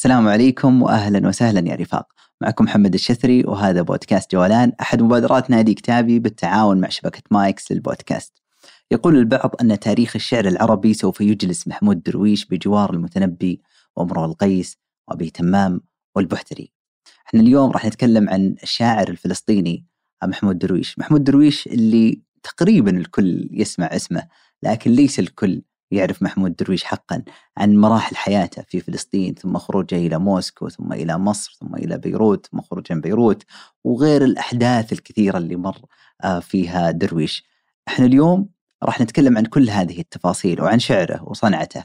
السلام عليكم واهلا وسهلا يا رفاق. معكم محمد الشثري وهذا بودكاست جولان أحد مبادرات نادي كتابي بالتعاون مع شبكة مايكس للبودكاست. يقول البعض أن تاريخ الشعر العربي سوف يجلس محمود درويش بجوار المتنبي وامرؤ القيس وأبي تمام والبحتري. إحنا اليوم راح نتكلم عن الشاعر الفلسطيني محمود درويش. محمود درويش اللي تقريبا الكل يسمع اسمه لكن ليس الكل. يعرف محمود درويش حقا عن مراحل حياته في فلسطين ثم خروجه إلى موسكو ثم إلى مصر ثم إلى بيروت ثم خروجه من بيروت وغير الأحداث الكثيرة اللي مر فيها درويش. إحنا اليوم راح نتكلم عن كل هذه التفاصيل وعن شعره وصنعته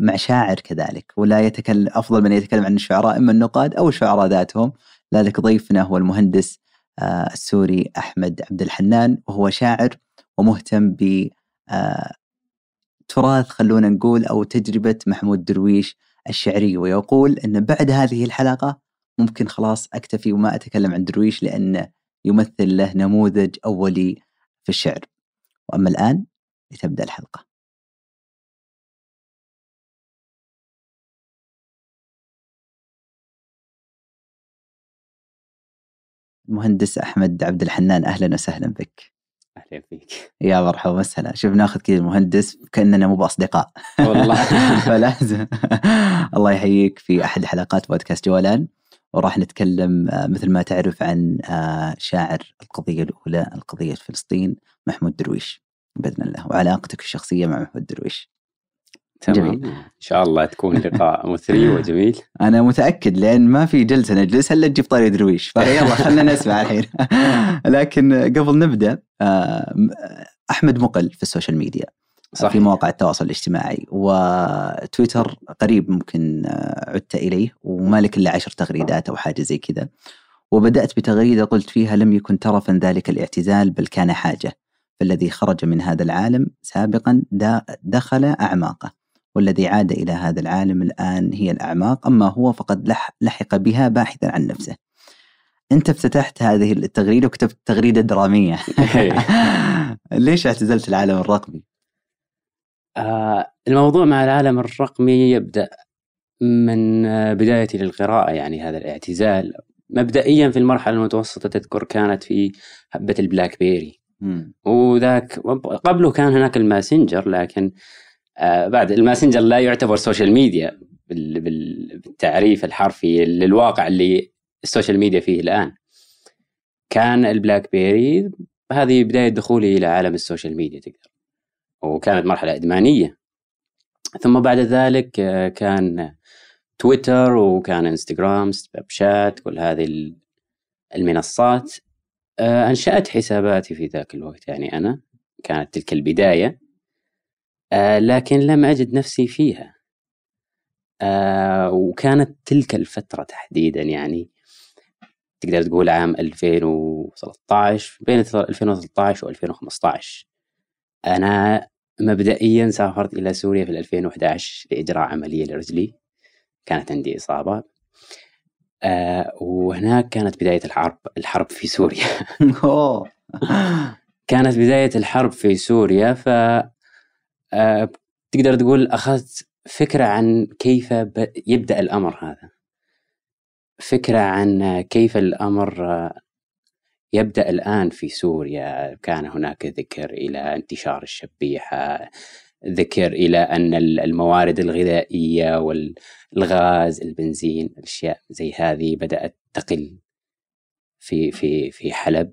مع شاعر كذلك ولا يتكلم أفضل من يتكلم عن الشعراء إما النقاد أو الشعراء ذاتهم لذلك ضيفنا هو المهندس السوري أحمد عبد الحنان وهو شاعر ومهتم ب تراث خلونا نقول أو تجربة محمود درويش الشعريه ويقول إن بعد هذه الحلقة ممكن خلاص أكتفي وما أتكلم عن درويش لأنه يمثل له نموذج أولي في الشعر. وأما الآن لتبدأ الحلقة. المهندس أحمد عبد الحنان أهلا وسهلا بك. أهلا فيك. يا مرحبا وسهلا. شوف ناخذ كذا المهندس كأننا مو بأصدقاء. والله. فلازم. الله يحييك في أحد حلقات بودكاست جولان وراح نتكلم مثل ما تعرف عن شاعر القضية الأولى القضية فلسطين محمود درويش بإذن الله. وعلاقتك الشخصية مع محمود درويش. تمام. جميل. إن شاء الله تكون لقاء مثري وجميل. أنا متأكد لأن ما في جلسة نجلس إلا تجيب طاري درويش. فيلا خلينا نسمع الحين. لكن قبل نبدأ أحمد مقل في ال social media صحيح. في مواقع التواصل الاجتماعي وتويتر قريب ممكن عدت إليه وما لك إلا عشر تغريدات أو حاجة زي كذا. وبدأت بتغريدة قلت فيها لم يكن ترفا ذلك الاعتزال بل كان حاجة فالذي خرج من هذا العالم سابقا دخل أعماقه. والذي عاد إلى هذا العالم الآن هي الأعماق. أما هو فقد لحق بها باحثا عن نفسه. أنت افتتحت هذه التغريدة وكتبت تغريدة درامية. ليش اعتزلت العالم الرقمي؟ آه الموضوع مع العالم الرقمي يبدأ من بدايتي للقراءة يعني هذا الاعتزال. مبدئيا في المرحلة المتوسطة تذكر كانت في حبة البلاك بيري. وذاك قبله كان هناك الماسنجر لكن آه بعد الماسنجر لا يعتبر social media بالتعريف الحرفي للواقع اللي ال social media فيه الآن. كان البلاك بيري هذه بداية دخولي إلى عالم ال social media تقدر. وكانت مرحلة إدمانية. ثم بعد ذلك كان تويتر وكان إنستغرام سناب شات كل هذه المنصات. أنشأت حساباتي في ذاك الوقت يعني أنا. كانت تلك البداية. آه لكن لم أجد نفسي فيها. آه وكانت تلك الفترة تحديدا يعني تقدر تقول عام 2013 بين 2013 و 2015 أنا مبدئيا سافرت إلى سوريا في 2011 لإجراء عملية لرجلي. كانت عندي إصابة. آه وهناك كانت بداية الحرب الحرب في سوريا. كانت بداية الحرب في سوريا ف آه تقدر تقول أخذت فكرة عن كيف يبدأ الأمر هذا. فكرة عن كيف الأمر آه، يبدأ الآن في سوريا. كان هناك ذكر إلى انتشار الشبيحة ذكر إلى أن الموارد الغذائية والغاز البنزين الاشياء زي هذه بدأت تقل في في في حلب.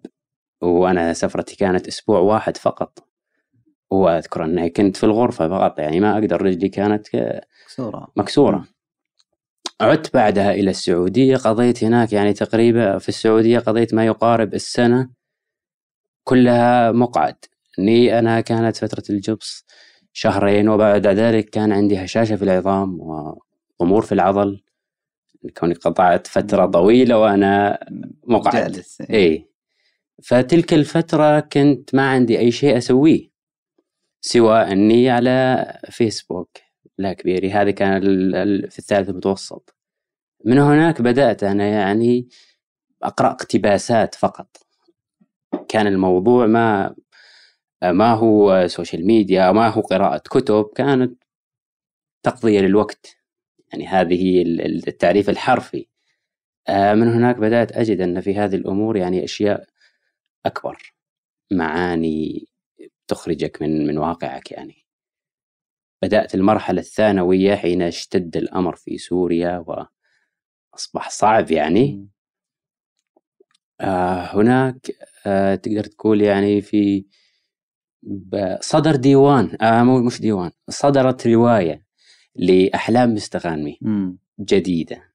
وأنا سفرتي كانت أسبوع واحد فقط. وأذكر أني كنت في الغرفة فقط يعني ما أقدر رجلي كانت مكسورة. مكسورة. عدت بعدها إلى السعودية قضيت هناك يعني تقريبا في السعودية قضيت ما يقارب السنة كلها مقعد. اني أنا كانت فترة الجبس شهرين وبعد ذلك كان عندي هشاشة في العظام وضمور في العضل. كوني قطعت فترة طويلة وأنا مقعد. جالس اي فتلك الفترة كنت ما عندي أي شيء أسويه. سوى أني على فيسبوك بلاك بيري هذه كان في الثالث المتوسط. من هناك بدأت أنا يعني أقرأ اقتباسات فقط. كان الموضوع ما ما هو social media ما هو قراءة كتب كانت تقضية للوقت. يعني هذه التعريف الحرفي. آه، من هناك بدأت أجد أن في هذه الأمور يعني أشياء أكبر. معاني تخرجك من من واقعك يعني. بدأت المرحلة الثانوية حين اشتد الأمر في سوريا وأصبح صعب يعني. آه هناك آه تقدر تقول يعني في صدر ديوان آه مش ديوان صدرت رواية لأحلام مستغانمي جديدة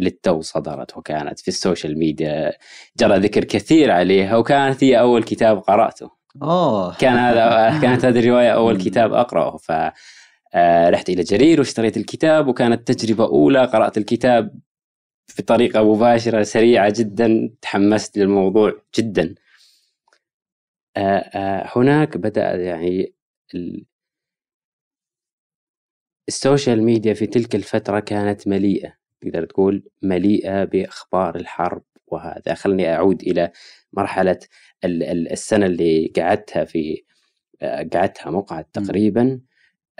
للتو صدرت وكانت في ال social media جرى ذكر كثير عليها وكانت هي أول كتاب قرأته. أوه كان هذا كانت هذه الرواية أول كتاب أقرأه ف آه، رحت إلى جرير واشتريت الكتاب وكانت تجربة أولى قرأت الكتاب بطريقة مباشرة سريعة جدا تحمست للموضوع جدا. آه، آه، هناك بدأ يعني ال social media في تلك الفترة كانت مليئة تقدر تقول مليئة بأخبار الحرب. وهذا. خلني أعود إلى مرحلة السنة اللي قعدتها في قعدتها مقعد تقريبا.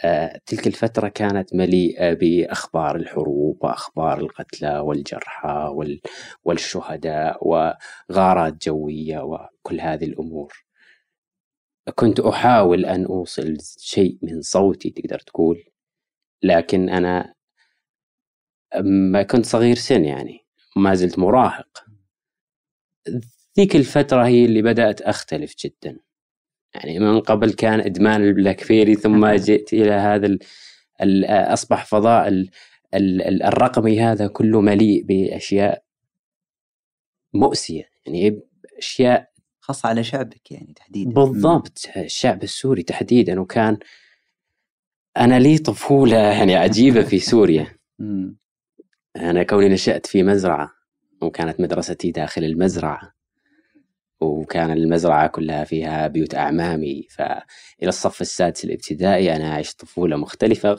آه، تلك الفترة كانت مليئة بأخبار الحروب وأخبار القتلى والجرحى والشهداء وغارات جوية وكل هذه الأمور. كنت أحاول أن أوصل شيء من صوتي تقدر تقول. لكن أنا ما كنت صغير سن يعني ما زلت مراهق. ذيك الفترة هي اللي بدأت أختلف جدا. يعني من قبل كان إدمان ال BlackBerry ثم جئت إلى هذا ال ال أصبح فضاء ال ال الرقمي هذا كله مليء بأشياء مؤسية. يعني أشياء خاصة على شعبك يعني تحديدا. بالضبط الشعب السوري تحديدا. وكان أنا لي طفولة يعني عجيبة في سوريا. أنا كوني نشأت في مزرعة. وكانت مدرستي داخل المزرعة وكان المزرعة كلها فيها بيوت أعمامي فإلى الصف السادس الابتدائي أنا عشت طفولة مختلفة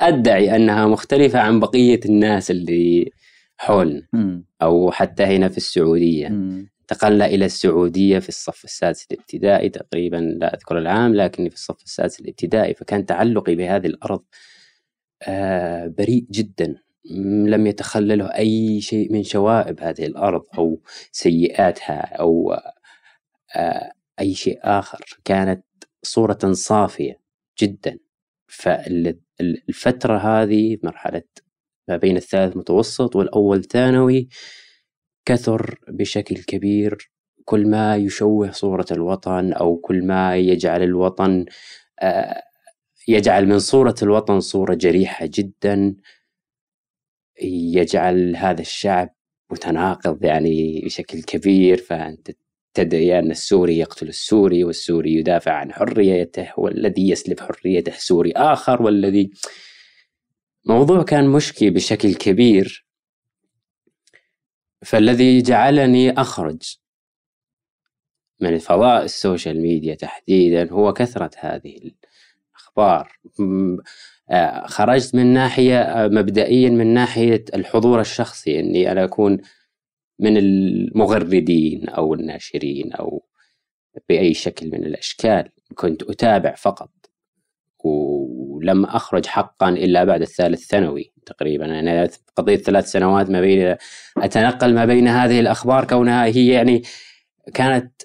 أدعي أنها مختلفة عن بقية الناس اللي حولنا أو حتى هنا في السعودية. انتقلنا إلى السعودية في الصف السادس الابتدائي تقريبا لا أذكر العام لكني في الصف السادس الابتدائي فكان تعلقي بهذه الأرض آه، بريء جدا. لم يتخلله أي شيء من شوائب هذه الأرض أو سيئاتها أو آه، أي شيء آخر. كانت صورة صافية جدا. فالفترة هذه مرحلة ما بين الثالث متوسط والأول ثانوي كثر بشكل كبير. كل ما يشوه صورة الوطن أو كل ما يجعل الوطن آه، يجعل من صورة الوطن صورة جريحة جدا. يجعل هذا الشعب متناقض يعني بشكل كبير فأنت تدعي أن السوري يقتل السوري والسوري يدافع عن حريته والذي يسلب حريته سوري آخر والذي موضوع كان مشكي بشكل كبير. فالذي جعلني أخرج من فضاء ال social media تحديدا هو كثرة هذه الأخبار. خرجت من ناحية آه، مبدئيا من ناحية الحضور الشخصي إني أنا أكون من المغردين أو الناشرين أو بأي شكل من الأشكال. كنت أتابع فقط ولم أخرج حقا إلا بعد الثالث ثانوي تقريبا. أنا قضيت ثلاث سنوات ما بين أتنقل ما بين هذه الأخبار كونها هي يعني كانت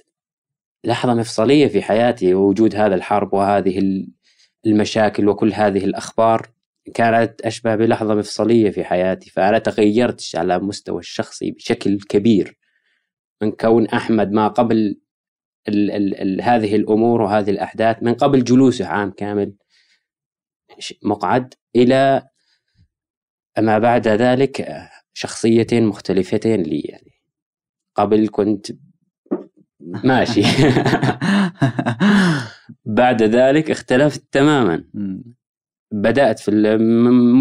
لحظة مفصلية في حياتي وجود هذا الحرب وهذه المشاكل وكل هذه الأخبار كانت أشبه بلحظة مفصلية في حياتي فأنا تغيرت على المستوى الشخصي بشكل كبير. من كون أحمد ما قبل ال ال ال هذه الأمور وهذه الأحداث من قبل جلوسه عام كامل مقعد إلى ما بعد ذلك شخصيتين مختلفتين لي يعني. قبل كنت ماشي. بعد ذلك اختلفت تماما. بدأت في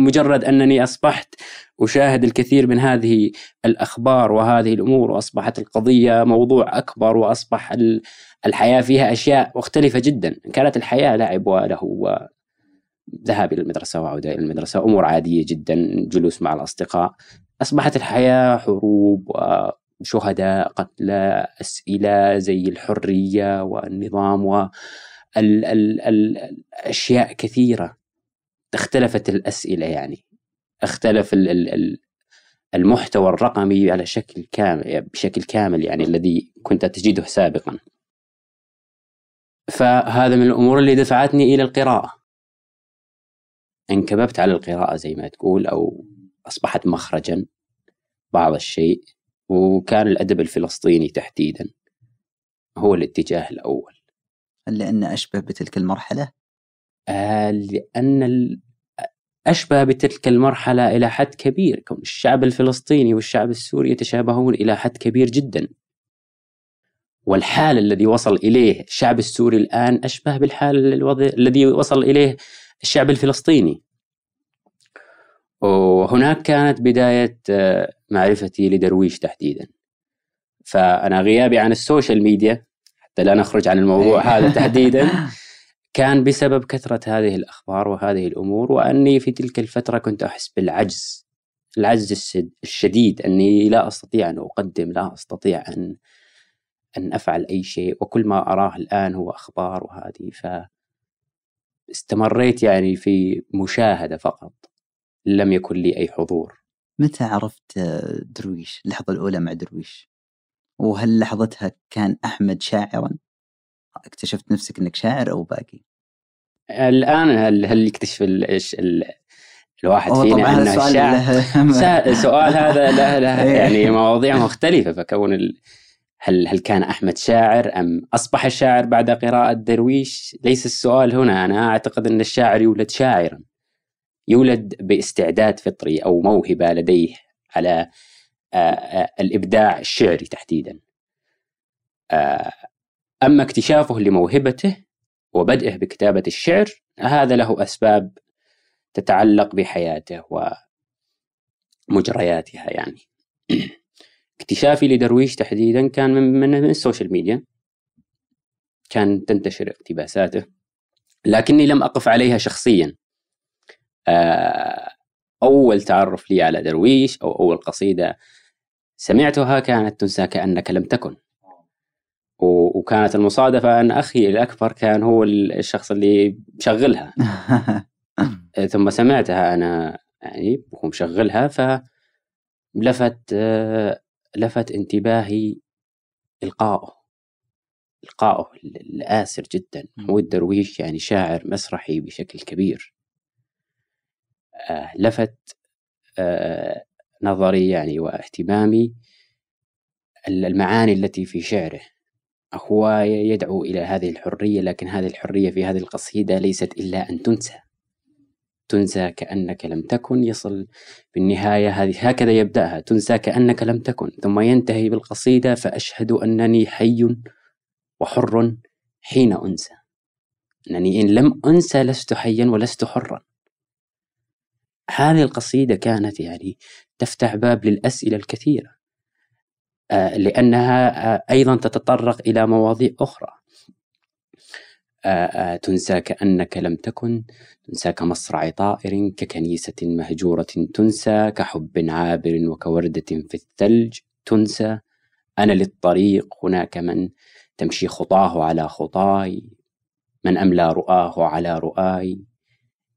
مجرد أنني أصبحت أشاهد الكثير من هذه الأخبار وهذه الأمور وأصبحت القضية موضوع أكبر وأصبح الحياة فيها أشياء مختلفة جدا. كانت الحياة لعب وله ذهاب إلى المدرسة وعودة إلى المدرسة أمور عادية جدا جلوس مع الأصدقاء. أصبحت الحياة حروب وشهداء قتلى أسئلة زي الحرية والنظام و ال ال ال الأشياء كثيرة. اختلفت الأسئلة يعني. اختلف المحتوى الرقمي على شكل كامل بشكل كامل يعني الذي كنت تجده سابقا. فهذا من الأمور اللي دفعتني إلى القراءة. انكببت على القراءة زي ما تقول أو أصبحت مخرجا بعض الشيء. وكان الأدب الفلسطيني تحديدا هو الاتجاه الأول. هل لأنه أشبه بتلك المرحلة؟ آه لأن أشبه بتلك المرحلة إلى حد كبير كون الشعب الفلسطيني والشعب السوري يتشابهون إلى حد كبير جدا. والحال الذي وصل إليه الشعب السوري الآن أشبه بالحال الوضع الذي وصل إليه الشعب الفلسطيني. وهناك كانت بداية آه، معرفتي لدرويش تحديدا فأنا غيابي عن ال social media حتى لا نخرج عن الموضوع إيه. هذا تحديدا كان بسبب كثرة هذه الأخبار وهذه الأمور وأني في تلك الفترة كنت أحس بالعجز العجز الشديد أني لا أستطيع أن أقدم لا أستطيع أن أن أفعل أي شيء وكل ما أراه الآن هو أخبار وهذه ف استمريت يعني في مشاهدة فقط لم يكن لي أي حضور متى عرفت درويش اللحظة الأولى مع درويش وهل لحظتها كان أحمد شاعرا اكتشفت نفسك أنك شاعر أو باقي الآن هل, هل يكتشف ال... ال... الواحد فينا أنه شاعر سؤال هذا له له إيه. يعني مواضيع مختلفة فكون ال... هل هل كان أحمد شاعر أم أصبح شاعر بعد قراءة درويش؟ ليس السؤال هنا أنا أعتقد أن الشاعر يولد شاعرا. يولد باستعداد فطري أو موهبة لديه على الإبداع الشعري تحديدا. أما اكتشافه لموهبته وبدئه بكتابة الشعر هذا له أسباب تتعلق بحياته ومجرياتها يعني. اكتشافي لدرويش تحديدا كان من, من, من ال social media كان تنتشر اقتباساته لكني لم أقف عليها شخصيا آه، أول تعرف لي على درويش أو أول قصيدة سمعتها كانت تنسى كأنك لم تكن. وكانت المصادفة أن أخي الأكبر كان هو الشخص اللي مشغلها. ثم سمعتها أنا يعني مشغلها فلفت آه، لفت انتباهي إلقاؤه. إلقاؤه الآسر جدا. محمود درويش يعني شاعر مسرحي بشكل كبير. آه لفت آه نظري يعني واهتمامي. المعاني التي في شعره. هو يدعو إلى هذه الحرية لكن هذه الحرية في هذه القصيدة ليست إلا أن تنسى. تنسى كأنك لم تكن يصل بالنهاية هذه هكذا يبدأها. تنسى كأنك لم تكن ثم ينتهي بالقصيدة فأشهد أنني حي وحر حين أنسى. أنني إن لم أنسى لست حيا ولست حرا. هذه القصيدة كانت يعني تفتح باب للأسئلة الكثيرة آه، لأنها آه، أيضا تتطرق إلى مواضيع أخرى. تنسى كأنك لم تكن تنسى كمصرع طائر ككنيسة مهجورة تنسى كحب عابر وكوردة في الثلج تنسى. أنا للطريق هناك من تمشي خطاه على خطاي من أملى رؤاه على رؤاي.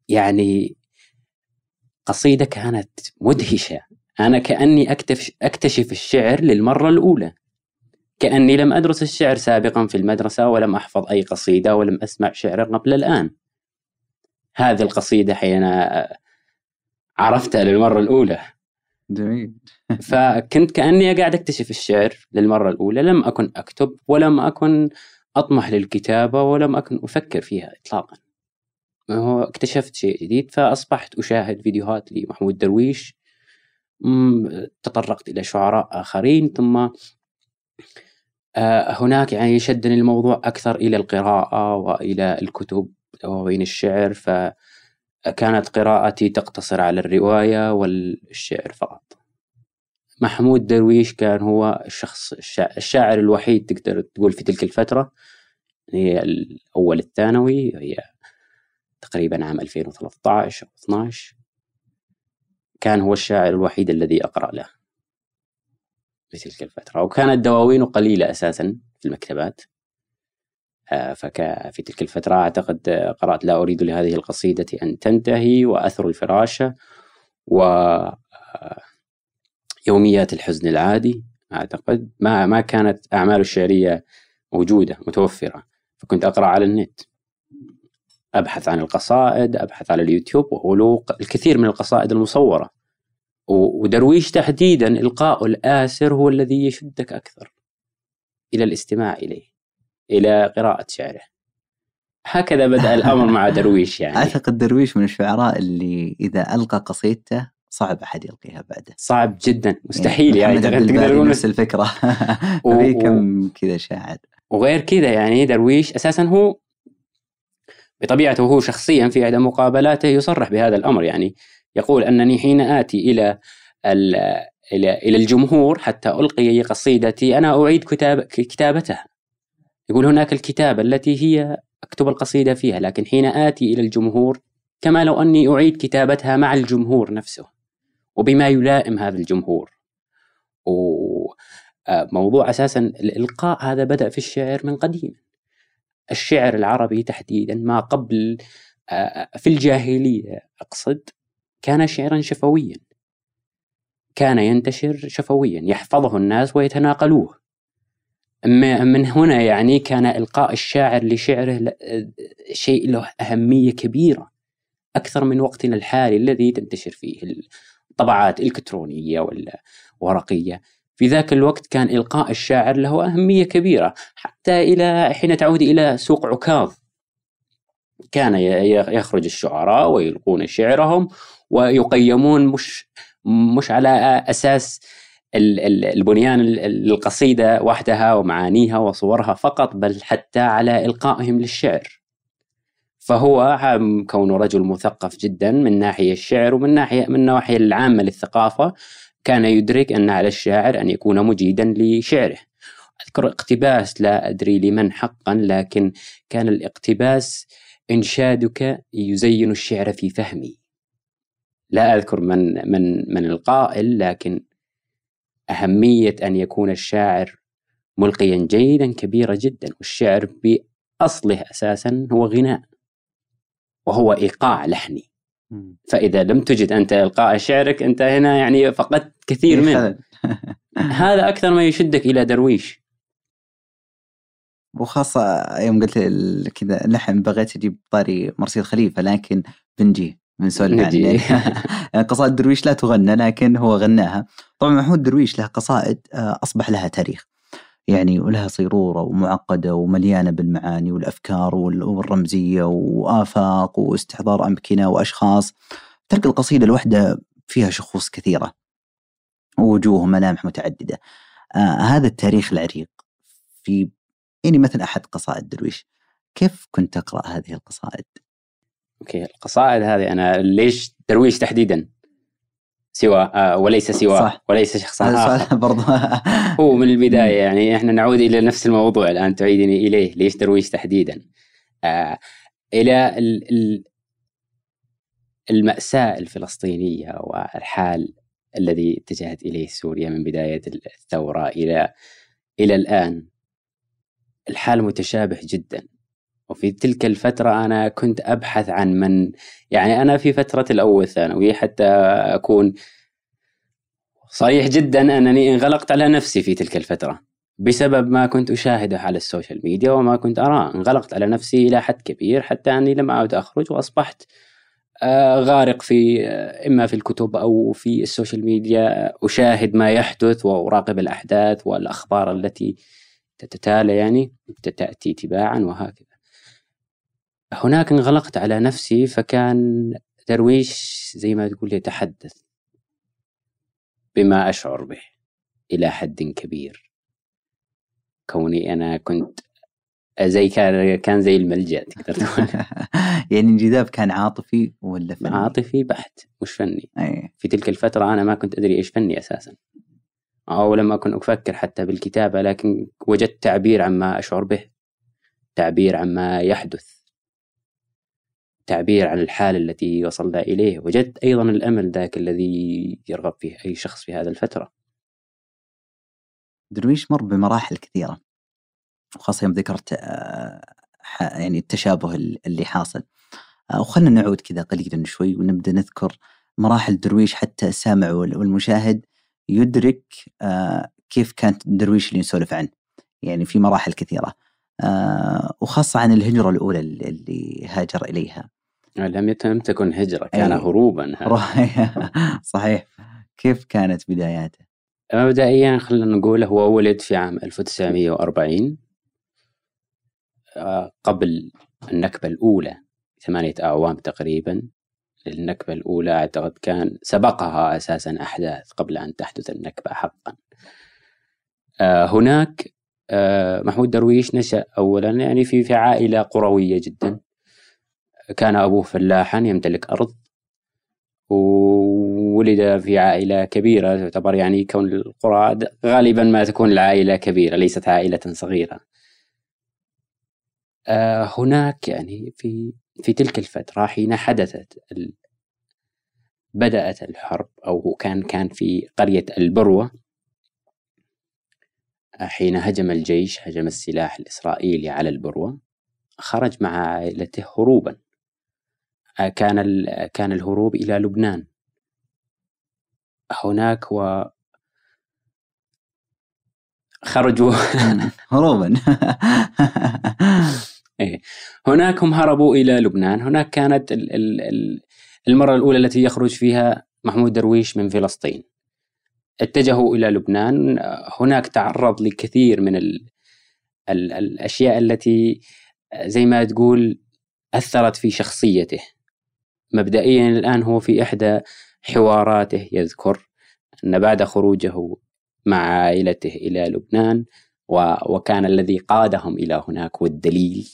يعني قصيدة كانت مدهشة. أنا كأني أكتشف, أكتشف الشعر للمرة الأولى. كأني لم أدرس الشعر سابقا في المدرسة ولم أحفظ أي قصيدة ولم أسمع شعرا قبل الآن. هذه القصيدة حين عرفتها للمرة الأولى. جميل. فكنت كأني قاعد أكتشف الشعر للمرة الأولى. لم أكن أكتب ولم أكن أطمح للكتابة ولم أكن أفكر فيها إطلاقا. هو اكتشفت شيء جديد فأصبحت أشاهد فيديوهات لمحمود درويش تطرقت إلى شعراء آخرين ثم آه، هناك يعني شدني الموضوع أكثر إلى القراءة وإلى الكتب وبين الشعر فكانت قراءتي تقتصر على الرواية والشعر فقط. محمود درويش كان هو الشخص الشاعر الوحيد تقدر تقول في تلك الفترة هي الأول الثانوي هي تقريبا عام 2013 أو 12 كان هو الشاعر الوحيد الذي أقرأ له في تلك الفترة. وكانت دواوينه قليلة أساسا في المكتبات آه، فك في تلك الفترة أعتقد قرأت لا أريد لهذه القصيدة أن تنتهي وأثر الفراشة و يوميات الحزن العادي أعتقد. ما ما كانت أعماله الشعرية موجودة متوفرة فكنت أقرأ على النت. أبحث عن القصائد أبحث على اليوتيوب وله الكثير من القصائد المصورة. ودرويش تحديدا إلقاء الآسر هو الذي يشدك أكثر. إلى الاستماع إليه. إلى قراءة شعره. هكذا بدأ الأمر مع درويش يعني. أعتقد درويش من الشعراء اللي إذا ألقى قصيدته صعب أحد يلقيها بعده. صعب جدا. مستحيل يعني, يعني تقدر تقول نفس الفكرة. و... كم كذا شاعر. وغير كذا يعني درويش أساسا هو بطبيعته هو شخصيا في إحدى مقابلاته يصرح بهذا الأمر. يعني يقول أنني حين آتي إلى إلى إلى الجمهور حتى ألقي قصيدتي أنا أعيد كتاب كتابتها. يقول هناك الكتابة التي هي أكتب القصيدة فيها لكن حين آتي إلى الجمهور كما لو أني أعيد كتابتها مع الجمهور نفسه وبما يلائم هذا الجمهور. وموضوع أساسا الإلقاء هذا بدأ في الشعر من قديم. الشعر العربي تحديدا ما قبل في الجاهلية أقصد كان شعرا شفويا. كان ينتشر شفويا يحفظه الناس ويتناقلوه. من هنا يعني كان إلقاء الشاعر لشعره شيء له أهمية كبيرة أكثر من وقتنا الحالي الذي تنتشر فيه الطبعات الإلكترونية ولا ورقية. في ذاك الوقت كان إلقاء الشاعر له أهمية كبيرة حتى إلى حين تعود إلى سوق عكاظ. كان يخرج الشعراء ويلقون شعرهم ويقيمون مش مش على أساس البنيان القصيدة وحدها ومعانيها وصورها فقط بل حتى على إلقائهم للشعر. فهو كونه رجل مثقف جدا من ناحية الشعر ومن ناحيه من الناحيه العامة للثقافة كان يدرك أن على الشاعر أن يكون مجيدا لشعره. أذكر اقتباس لا أدري لمن حقا لكن كان الاقتباس إنشادك يزين الشعر في فهمي. لا أذكر من من من القائل لكن أهمية أن يكون الشاعر ملقيا جيدا كبيرة جدا والشعر بأصله أساسا هو غناء وهو إيقاع لحني. فإذا لم تجد أنت إلقاء شعرك أنت هنا يعني فقدت كثير منه. هذا أكثر ما يشدك إلى درويش. وخاصة يوم قلت كذا لحن بغيت أجيب طاري مرسيد خليفة لكن بنجي بنسولف عنه. يعني قصائد درويش لا تغنى لكن هو غناها. طبعا محمود درويش له قصائد آه، أصبح لها تاريخ. يعني ولها صيرورة ومعقدة ومليانة بالمعاني والأفكار والرمزية وآفاق واستحضار أمكنة وأشخاص. تلك القصيدة الواحدة فيها شخوص كثيرة ووجوه وملامح متعددة. آه هذا التاريخ العريق في يعني مثل أحد قصائد درويش. كيف كنت تقرأ هذه القصائد؟ أوكي القصائد هذه أنا ليش درويش تحديدا؟ سوى آه وليس سوى صح. وليس شخصا آخر. برضه هو من البداية يعني إحنا نعود إلى نفس الموضوع الآن تعيدني إليه ليش درويش تحديدا؟ آه ال ال المأساة الفلسطينية والحال الذي اتجهت إليه سوريا من بداية الثورة إلى إلى الآن. الحال متشابه جدا. وفي تلك الفترة أنا كنت أبحث عن من. يعني أنا في فترة الأول ثانوي حتى أكون صريح جدا أنني انغلقت على نفسي في تلك الفترة بسبب ما كنت أشاهده على ال social media وما كنت أراه. انغلقت على نفسي إلى حد كبير حتى أني لم أعد أخرج وأصبحت آه، غارق في آه، إما في الكتب أو في ال social media أشاهد ما يحدث وأراقب الأحداث والأخبار التي تتتالى يعني تأتي تباعا وهكذا. هناك انغلقت على نفسي فكان درويش زي ما تقول يتحدث بما أشعر به إلى حد كبير. كوني أنا كنت زي كان كان زي الملجأ تقدر تقول. يعني انجذاب كان عاطفي ولا فني؟ عاطفي بحت مش فني. أي. في تلك الفترة أنا ما كنت أدري إيش فني أساسا. أو لم أكن أفكر حتى بالكتابة لكن وجدت تعبير عما أشعر به تعبير عما يحدث. تعبير عن الحالة التي وصلنا إليه وجدت أيضا الأمل ذاك الذي يرغب فيه أي شخص في هذا الفترة. درويش مر بمراحل كثيرة وخاصة يوم ذكرت آه، يعني التشابه اللي حاصل. وخلنا نعود كذا قليلا شوي ونبدأ نذكر مراحل درويش حتى السامع والمشاهد يدرك كيف كانت درويش اللي نسولف عنه. يعني في مراحل كثيرة. وخاصة عن الهجرة الأولى اللي هاجر إليها. لم يتم تكن هجرة كان أي. هروبا. صحيح. كيف كانت بداياته؟ مبدئيا خلينا نقول هو ولد في عام 1940 آه، قبل النكبة الأولى ثمانية أعوام تقريبا. النكبة الأولى أعتقد كان سبقها أساسا أحداث قبل أن تحدث النكبة حقا. آه، هناك آه، محمود درويش نشأ أولا يعني في في عائلة قروية جدا. كان أبوه فلاحا يمتلك أرض وولد في عائلة كبيرة تعتبر يعني كون القرى غالبا ما تكون العائلة كبيرة ليست عائلة صغيرة آه، هناك يعني في في تلك الفترة حين حدثت. بدأت الحرب أو كان كان في قرية البروة حين هجم الجيش هجم السلاح الإسرائيلي على البروة خرج مع عائلته هروبا كان كان الهروب إلى لبنان. هناك و خرجوا. هروبا. إيه. هناك هم هربوا إلى لبنان. هناك كانت المرة الأولى التي يخرج فيها محمود درويش من فلسطين. اتجهوا إلى لبنان. هناك تعرض لكثير من ال ال الأشياء التي زي ما تقول أثرت في شخصيته. مبدئيا الآن هو في إحدى حواراته يذكر أن بعد خروجه مع عائلته إلى لبنان وكان الذي قادهم إلى هناك والدليل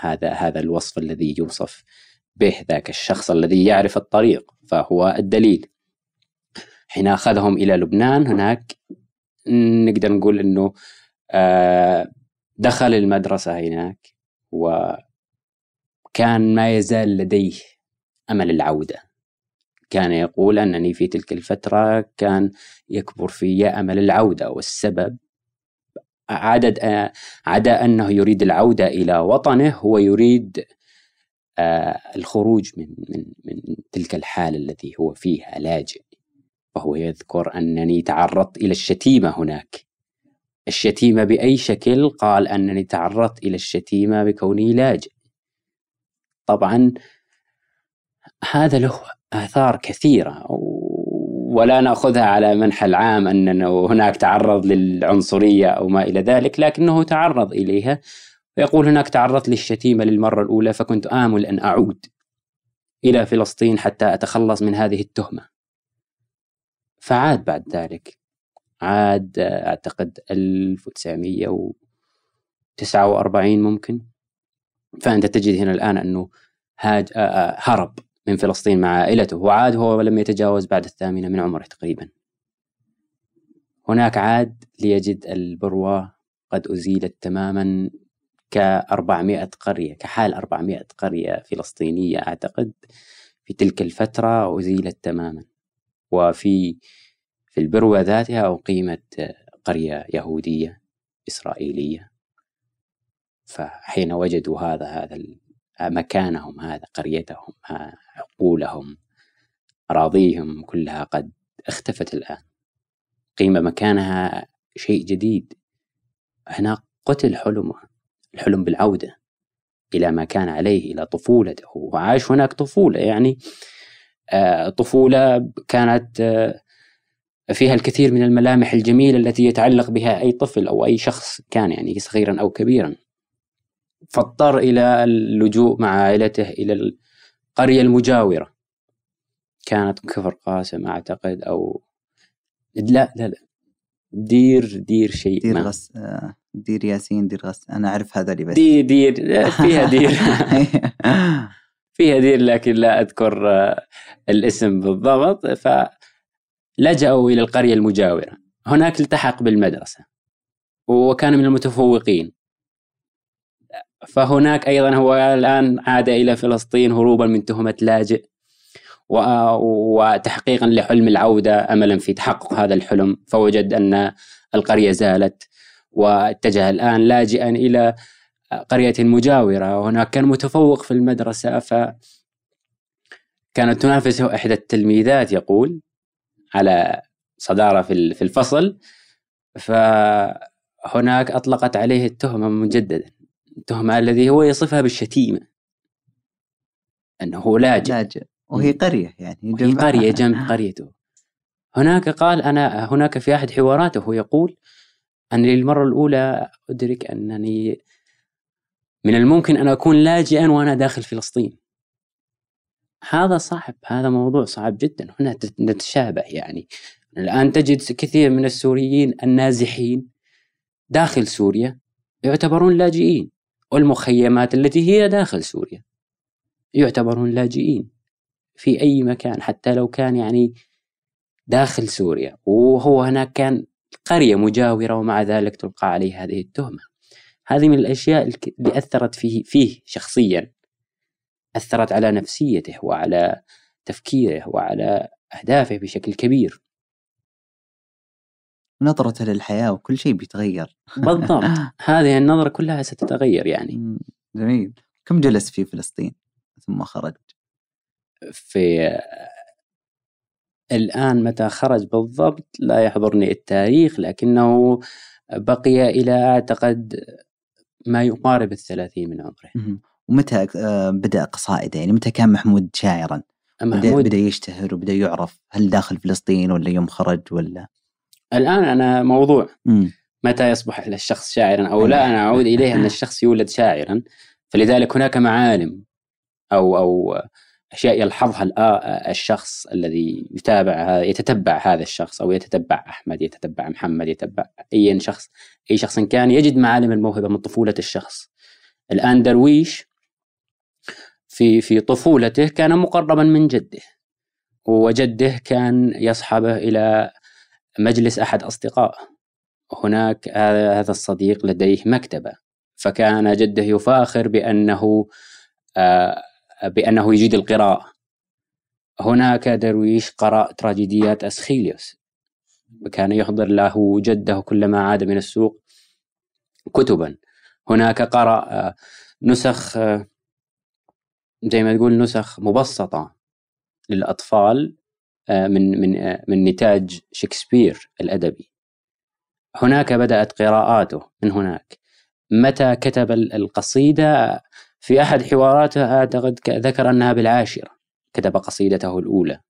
هذا هذا الوصف الذي يوصف به ذاك الشخص الذي يعرف الطريق فهو الدليل. حين أخذهم إلى لبنان هناك نقدر نقول أنه آه، دخل المدرسة هناك وكان ما يزال لديه أمل العودة. كان يقول أنني في تلك الفترة كان يكبر في أمل العودة والسبب عدد عدا أنه يريد العودة إلى وطنه هو يريد آه، الخروج من من من تلك الحالة التي هو فيها لاجئ. وهو يذكر أنني تعرضت إلى الشتيمة هناك. الشتيمة بأي شكل؟ قال أنني تعرضت إلى الشتيمة بكوني لاجئ. طبعا هذا له آثار كثيرة ولا نأخذها على منحى العام إنه هناك تعرض للعنصرية أو ما إلى ذلك لكنه تعرض إليها. ويقول هناك تعرضت للشتيمة للمرة الأولى فكنت آمل أن أعود إلى فلسطين حتى أتخلص من هذه التهمة. فعاد بعد ذلك. عاد أعتقد 1949 ممكن. فأنت تجد هنا الآن أنه هاج هرب. من فلسطين مع عائلته. وعاد هو لم يتجاوز بعد الثامنة من عمره تقريبا. هناك عاد ليجد البروة قد أزيلت تماما كأربعمائة قرية كحال أربعمائة قرية فلسطينية أعتقد. في تلك الفترة أزيلت تماما. وفي في البروة ذاتها أقيمت قرية يهودية إسرائيلية. فحين وجدوا هذا هذا مكانهم هذا قريتهم عقولهم أراضيهم كلها قد اختفت الآن. قيمة مكانها شيء جديد. هنا قتل حلمه الحلم بالعودة إلى ما كان عليه إلى طفولته. وعاش هناك طفولة يعني آه، طفولة كانت آه، فيها الكثير من الملامح الجميلة التي يتعلق بها أي طفل أو أي شخص كان يعني صغيرا أو كبيرا. فاضطر إلى اللجوء مع عائلته إلى القرية المجاورة. كانت كفر قاسم أعتقد أو لا لا لا. دير دير شيء دير غس آه، دير ياسين دير غس. أنا أعرف هذا اللي بس. دير دير فيها دير. فيها دير لكن لا أذكر آه، الاسم بالضبط. فلجأوا إلى القرية المجاورة. هناك التحق بالمدرسة. وكان من المتفوقين. فهناك أيضا هو الآن عاد إلى فلسطين هروبا من تهمة لاجئ وتحقيقا لحلم العودة املا في تحقق هذا الحلم. فوجد أن القرية زالت واتجه الآن لاجئا إلى قرية مجاورة. وهناك كان متفوق في المدرسة ف كانت تنافسه إحدى التلميذات يقول على صدارة في الفصل. فهناك أطلقت عليه التهمة مجددا. التهمة الذي هو يصفها بالشتيمة أنه لاجئ. لاجئ. وهي قرية يعني وهي قرية جنب قريته. هناك قال أنا هناك في أحد حواراته يقول أنني للمرة الأولى أدرك أنني من الممكن أن أكون لاجئا وأنا داخل فلسطين. هذا صعب هذا موضوع صعب جدا. هنا نتشابه يعني. الآن تجد كثير من السوريين النازحين داخل سوريا يعتبرون لاجئين. والمخيمات التي هي داخل سوريا. يعتبرون لاجئين في أي مكان حتى لو كان يعني داخل سوريا. وهو هناك كان قرية مجاورة ومع ذلك تلقى عليه هذه التهمة. هذه من الأشياء اللي أثرت فيه, فيه شخصيا. أثرت على نفسيته وعلى تفكيره وعلى أهدافه بشكل كبير. نظرته للحياة وكل شيء بيتغير. بالضبط. هذه النظرة كلها ستتغير يعني. جميل. كم جلس في فلسطين ثم خرج؟ في الآن متى خرج بالضبط لا يحضرني التاريخ لكنه بقي إلى أعتقد ما يقارب الثلاثين من عمره. ومتى آه، بدأ قصائده؟ يعني متى كان محمود شاعرا؟ محمود بدأ يشتهر وبدأ يعرف هل داخل فلسطين ولا يوم خرج ولا الآن أنا موضوع. م. متى يصبح الشخص شاعرا أو لا؟ أنا أعود إليه أن الشخص يولد شاعرا. فلذلك هناك معالم أو أو أشياء يلحظها الشخص الذي يتابع يتتبع هذا الشخص أو يتتبع أحمد يتتبع محمد يتبع أي شخص. أي شخص كان يجد معالم الموهبة من طفولة الشخص. الآن درويش في في طفولته كان مقربا من جده وجده كان يصحبه إلى مجلس أحد اصدقائه هناك هذا الصديق لديه مكتبة. فكان جده يفاخر بأنه آه بأنه يجيد القراءة. هناك درويش قرأ تراجيديات أسخيليوس. كان يحضر له جده كلما عاد من السوق كتبا. هناك قرأ آه، نسخ آه، زي ما تقول نسخ مبسطة للأطفال. من من من نتاج شكسبير الأدبي. هناك بدأت قراءاته من هناك. متى كتب القصيدة؟ في أحد حواراته أعتقد ذكر أنها بالعاشرة كتب قصيدته الأولى.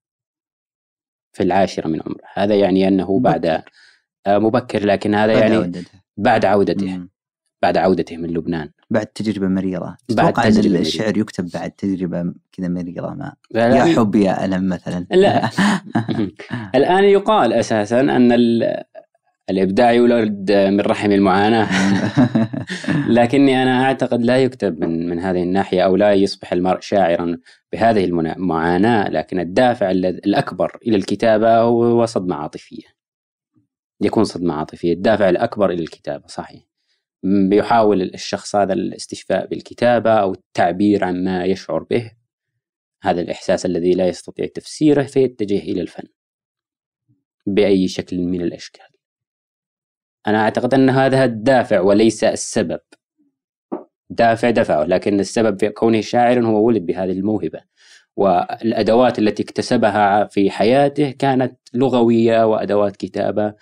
في العاشرة من عمره. هذا يعني أنه بعد مبكر, آه، مبكر لكن هذا يعني عودته. بعد عودته. بعد عودته من لبنان. بعد تجربة مريرة. بعد تجربة الشعر يكتب بعد تجربة كذا مريرة ما؟ يا حب يا ألم مثلا. لا. الآن يقال أساسا أن الإبداع يولد من رحم المعاناة. لكني أنا أعتقد لا يكتب من من هذه الناحية أو لا يصبح المرء شاعرا بهذه المعاناة لكن الدافع الأكبر إلى الكتابة هو صدمة عاطفية. يكون صدمة عاطفية. الدافع الأكبر إلى الكتابة صحيح. بيحاول الشخص هذا الاستشفاء بالكتابة أو التعبير عن ما يشعر به. هذا الإحساس الذي لا يستطيع تفسيره فيتجه إلى الفن. بأي شكل من الأشكال. أنا أعتقد أن هذا الدافع وليس السبب. دافع دفعه لكن السبب في كونه شاعرا هو ولد بهذه الموهبة. والأدوات التي اكتسبها في حياته كانت لغوية وأدوات كتابة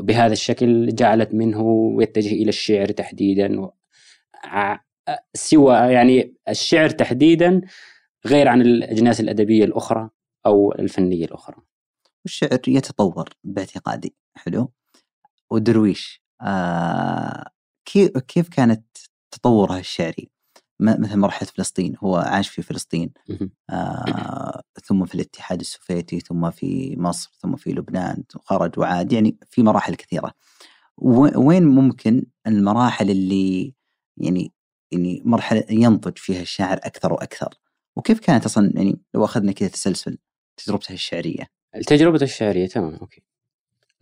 بهذا الشكل جعلت منه يتجه إلى الشعر تحديدا سوى يعني الشعر تحديدا غير عن الأجناس الأدبية الأخرى أو الفنية الأخرى الشعر يتطور باعتقادي حلو ودرويش آه كيف كانت تطورها الشعري؟ مثل مرحلة فلسطين هو عاش في فلسطين. آه ثم في الاتحاد السوفيتي ثم في مصر ثم في لبنان خرج وعاد يعني في مراحل كثيرة. وين ممكن المراحل اللي يعني يعني مرحلة ينضج فيها الشاعر أكثر وأكثر؟ وكيف كانت أصلا يعني لو أخذنا كذا تسلسل تجربته الشعرية؟ التجربة الشعرية تمام أوكي.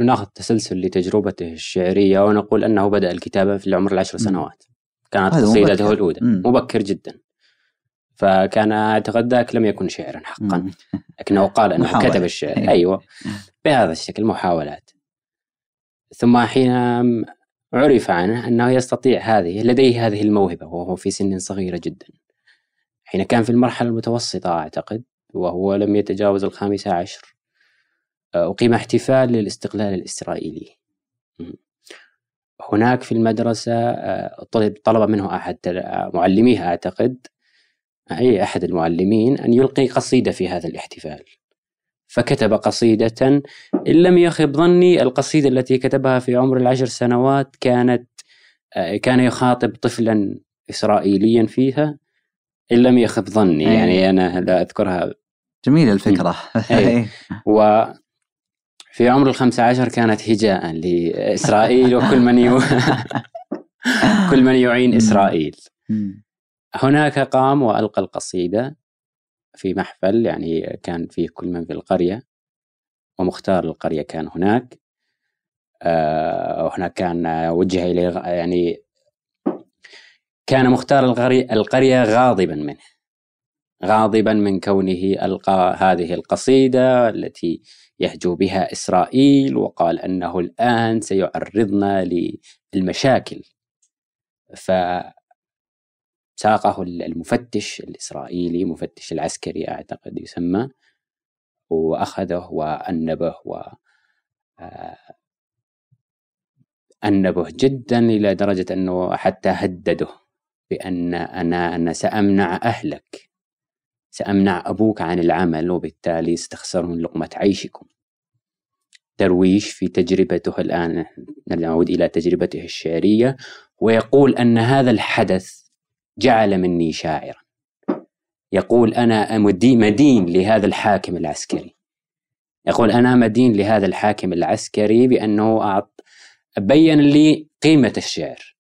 ناخذ تسلسل لتجربته الشعرية ونقول أنه بدأ الكتابة في العمر العشر سنوات. كانت قصيدته الأولى مبكر. جدا. فكان أعتقد ذاك لم يكن شعرا حقا. لكنه قال أنه كتب الشعر. أيوة. بهذا الشكل محاولات. ثم حين عرف عنه أنه يستطيع هذه لديه هذه الموهبة وهو في سن صغيرة جدا. حين كان في المرحلة المتوسطة أعتقد وهو لم يتجاوز الخامسة عشر أقيم احتفال للاستقلال الإسرائيلي. هناك في المدرسة آه، طلب طلب منه أحد معلميه أعتقد أي أحد المعلمين أن يلقي قصيدة في هذا الاحتفال. فكتب قصيدة إن لم يخب ظني القصيدة التي كتبها في عمر العشر سنوات كانت آه، كان يخاطب طفلا إسرائيليا فيها إن لم يخب ظني. يعني أنا لا أذكرها. جميلة الفكرة. أي. و في عمر الخمسة عشر كانت هجاء لإسرائيل وكل من يو... كل من يعين إسرائيل. هناك قام وألقى القصيدة في محفل يعني كان فيه كل من في القرية ومختار القرية كان هناك. آه، وهناك كان وجه إليه يعني كان مختار القرية, القرية غاضبا منه غاضبا من كونه ألقى هذه القصيدة التي يهجو بها إسرائيل وقال أنه الآن سيعرضنا للمشاكل. ف ساقه المفتش الإسرائيلي مفتش العسكري أعتقد يسمى وأخذه وأنبه و آه، أنبه جدا إلى درجة أنه حتى هدده بأن أنا أنا سأمنع أهلك. سأمنع أبوك عن العمل وبالتالي ستخسرون لقمة عيشكم. درويش في تجربته الآن نعود إلى تجربته الشعرية ويقول أن هذا الحدث جعل مني شاعرا. يقول أنا مدين لهذا الحاكم العسكري. يقول أنا مدين لهذا الحاكم العسكري بأنه أعط بين لي قيمة الشعر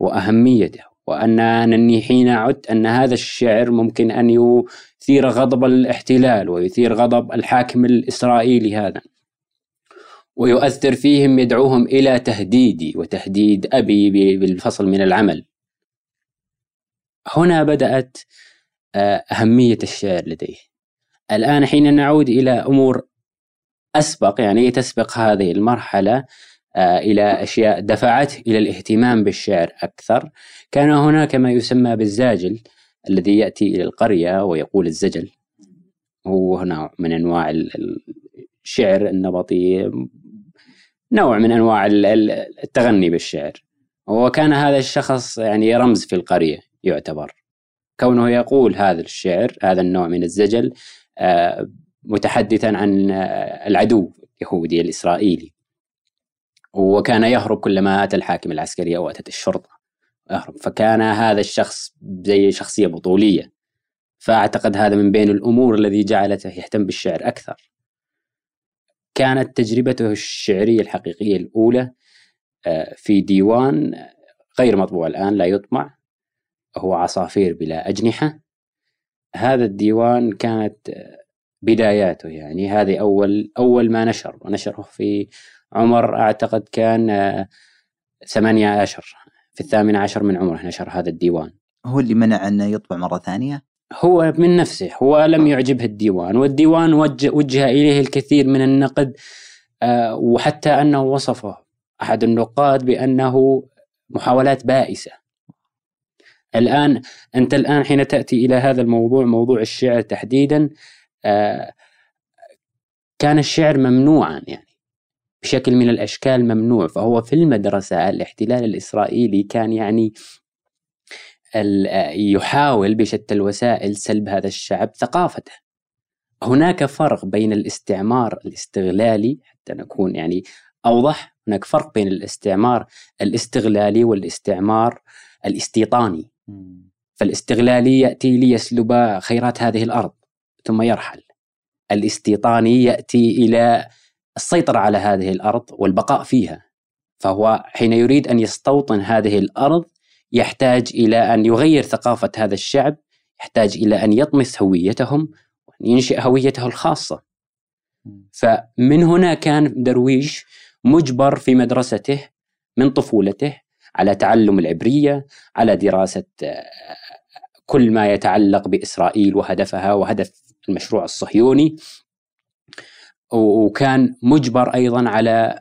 وأهميته. وأن أنني حين عدت أن هذا الشعر ممكن أن يثير غضب الاحتلال ويثير غضب الحاكم الإسرائيلي هذا. ويؤثر فيهم يدعوهم إلى تهديدي وتهديد أبي بالفصل من العمل. هنا بدأت آه، أهمية الشعر لديه. الآن حين نعود إلى أمور أسبق يعني تسبق هذه المرحلة إلى أشياء دفعته إلى الاهتمام بالشعر أكثر. كان هناك ما يسمى بالزاجل الذي يأتي إلى القرية ويقول الزجل. هو نوع من أنواع الشعر النبطي نوع من أنواع التغني بالشعر. وكان هذا الشخص يعني رمز في القرية يعتبر. كونه يقول هذا الشعر هذا النوع من الزجل آه، متحدثا عن آه، العدو اليهودي الإسرائيلي. وكان يهرب كلما أتى الحاكم العسكري أو أتت الشرطة. يهرب. فكان هذا الشخص زي شخصية بطولية. فأعتقد هذا من بين الأمور الذي جعلته يهتم بالشعر أكثر. كانت تجربته الشعرية الحقيقية الأولى آه، في ديوان غير مطبوع الآن لا يطبع هو عصافير بلا أجنحة. هذا الديوان كانت بداياته يعني. هذه أول أول ما نشر ونشره في عمر أعتقد كان ثمانية عشر. في الثامن عشر من عمره نشر هذا الديوان. هو اللي منع أنه يطبع مرة ثانية؟ هو من نفسه هو لم يعجبه الديوان والديوان وجه, وجه إليه الكثير من النقد آه، وحتى أنه وصفه. أحد النقاد بأنه محاولات بائسة. الآن أنت الآن حين تأتي إلى هذا الموضوع موضوع الشعر تحديدا آه، كان الشعر ممنوعا يعني. بشكل من الأشكال ممنوع. فهو في المدرسة الاحتلال الإسرائيلي كان يعني يحاول بشتى الوسائل سلب هذا الشعب ثقافته. هناك فرق بين الاستعمار الاستغلالي حتى نكون يعني أوضح هناك فرق بين الاستعمار الاستغلالي والاستعمار الاستيطاني. فالاستغلالي يأتي ليسلب خيرات هذه الأرض ثم يرحل. الاستيطاني يأتي إلى السيطرة على هذه الأرض والبقاء فيها. فهو حين يريد أن يستوطن هذه الأرض يحتاج إلى أن يغير ثقافة هذا الشعب يحتاج إلى أن يطمس هويتهم وأن ينشئ هويته الخاصة. فمن هنا كان درويش مجبر في مدرسته من طفولته على تعلم العبرية على دراسة آه، كل ما يتعلق بإسرائيل وهدفها وهدف المشروع الصهيوني. وكان مجبر أيضا على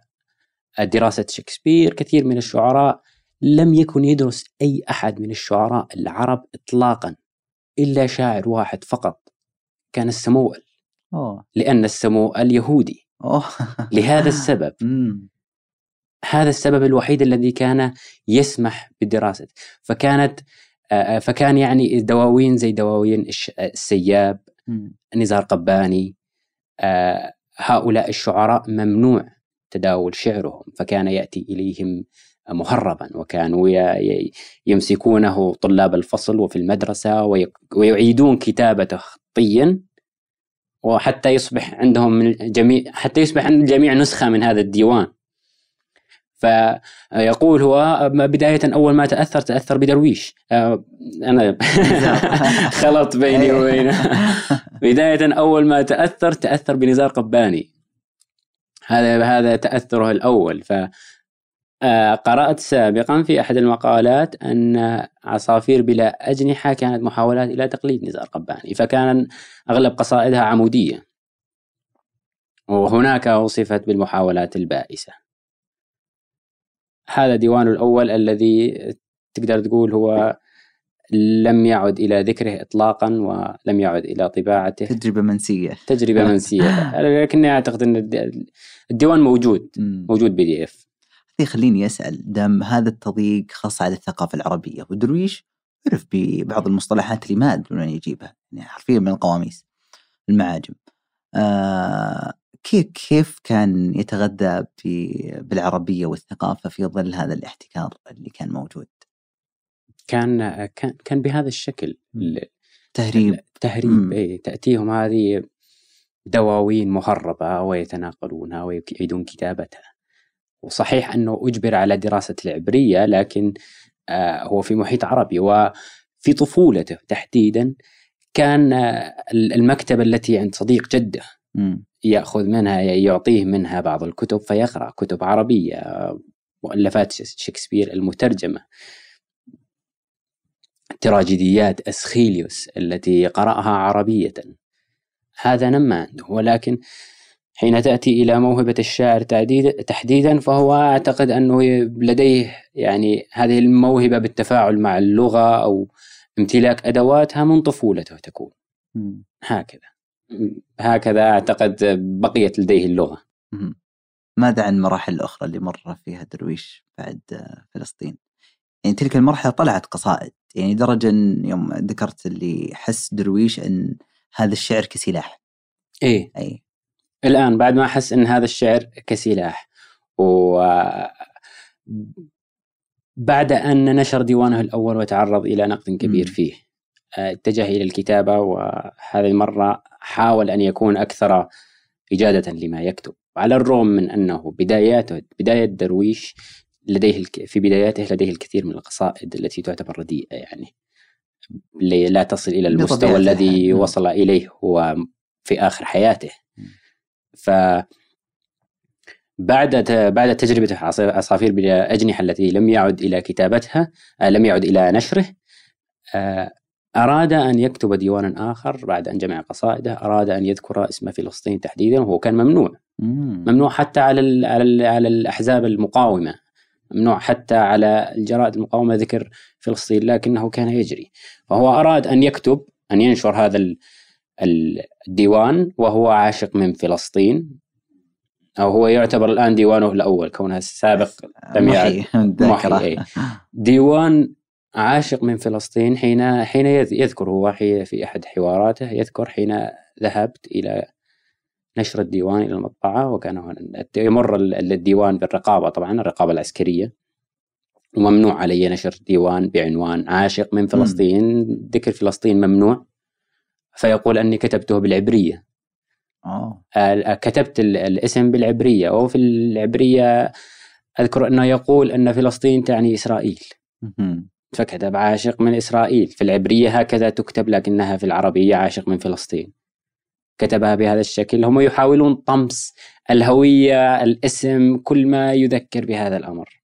دراسة شكسبير كثير من الشعراء لم يكن يدرس أي أحد من الشعراء العرب إطلاقا إلا شاعر واحد فقط كان السموئل أوه. لأن السموئل يهودي أوه. لهذا السبب. هذا السبب الوحيد الذي كان يسمح بدراسة فكانت آه، فكان يعني دواوين زي دواوين السياب. نزار قباني آه، هؤلاء الشعراء ممنوع تداول شعرهم فكان يأتي إليهم مهربا وكانوا يمسكونه طلاب الفصل وفي المدرسة وي- ويعيدون كتابته خطيا وحتى يصبح عندهم من الجميع حتى يصبح عند الجميع نسخة من هذا الديوان. فيقول هو بداية أول ما تأثر تأثر بدرويش. آه، أنا خلط بيني وبينه بداية أول ما تأثر تأثر بنزار قباني. هذا هذا تأثره الأول. ف آه، قرأت سابقا في أحد المقالات أن عصافير بلا أجنحة كانت محاولات إلى تقليد نزار قباني فكان أغلب قصائدها عمودية. وهناك وصفت بالمحاولات البائسة. هذا ديوانه الأول الذي تقدر تقول هو لم يعد إلى ذكره إطلاقا ولم يعد إلى طباعته. تجربة منسية. تجربة منسية. لكني أعتقد أن الد- الديوان موجود. موجود بي دي إف. خليني أسأل دام هذا التضييق خاص على الثقافة العربية ودرويش عرف ببعض المصطلحات اللي ما أدري من يجيبها يعني حرفيا من القواميس المعاجم. آه كيف كيف كان يتغذى في بالعربية والثقافة في ظل هذا الاحتكار اللي كان موجود؟ كان كان كان بهذا الشكل ال- تهريب. التهريب مم. إيه تأتيهم هذه دواوين مهربة ويتناقلونها ويعيدون كتابتها. وصحيح أنه أجبر على دراسة العبرية لكن آه، هو في محيط عربي وفي طفولته تحديدا كان آه، المكتبة التي عند صديق جده. يأخذ منها يعطيه منها بعض الكتب فيقرأ كتب عربية مؤلفات شكسبير المترجمة. تراجيديات إسخيليوس التي قرأها عربية. هذا نما عنده ولكن حين تأتي إلى موهبة الشاعر تحديدا فهو أعتقد أنه لديه يعني هذه الموهبة بالتفاعل مع اللغة أو امتلاك أدواتها من طفولته تكون. هكذا. هكذا أعتقد بقيت لديه اللغة. ماذا عن المراحل الأخرى اللي مر فيها درويش بعد آه، فلسطين؟ يعني تلك المرحلة طلعت قصائد يعني درجة يوم ذكرت اللي حس درويش أن هذا الشعر كسلاح إيه أي الآن بعد ما احس إن هذا الشعر كسلاح و بعد أن نشر ديوانه الأول وتعرض إلى نقد كبير. فيه آه، اتجه إلى الكتابة وهذه المرة حاول أن يكون أكثر إجادة لما يكتب على الرغم من أنه بداياته بداية درويش لديه الك... في بداياته لديه الكثير من القصائد التي تعتبر رديئة يعني لا تصل إلى المستوى الذي. وصل إليه هو في آخر حياته. ف بعد بعد تجربة عص- عصافير بلا أجنحة التي لم يعد إلى كتابتها آه، لم يعد إلى نشره آه، أراد أن يكتب ديوانا آخر بعد أن جمع قصائده أراد أن يذكر اسم فلسطين تحديدا وهو كان ممنوع. مم. ممنوع حتى على ال على ال على الأحزاب المقاومة. ممنوع حتى على الجرائد المقاومة ذكر فلسطين لكنه كان يجري. فهو أراد أن يكتب أن ينشر هذا ال- ال- الديوان وهو عاشق من فلسطين. أو هو يعتبر الآن ديوانه الأول كونه السابق لم يعد. ديوان عاشق من فلسطين حين حين يذ- يذكر هو في أحد حواراته يذكر حين ذهبت إلى نشر الديوان إلى المطبعة وكان يمر ال- الديوان بالرقابة طبعا الرقابة العسكرية. وممنوع علي نشر ديوان بعنوان عاشق من فلسطين ذكر فلسطين ممنوع. فيقول أني كتبته بالعبرية. أوه. كتبت ال- الاسم بالعبرية. وفي العبرية أذكر أنه يقول أن فلسطين تعني إسرائيل. مهم. فكتب عاشق من إسرائيل. في العبرية هكذا تكتب لكنها في العربية عاشق من فلسطين. كتبها بهذا الشكل. هم يحاولون طمس الهوية الاسم كل ما يذكر بهذا الأمر.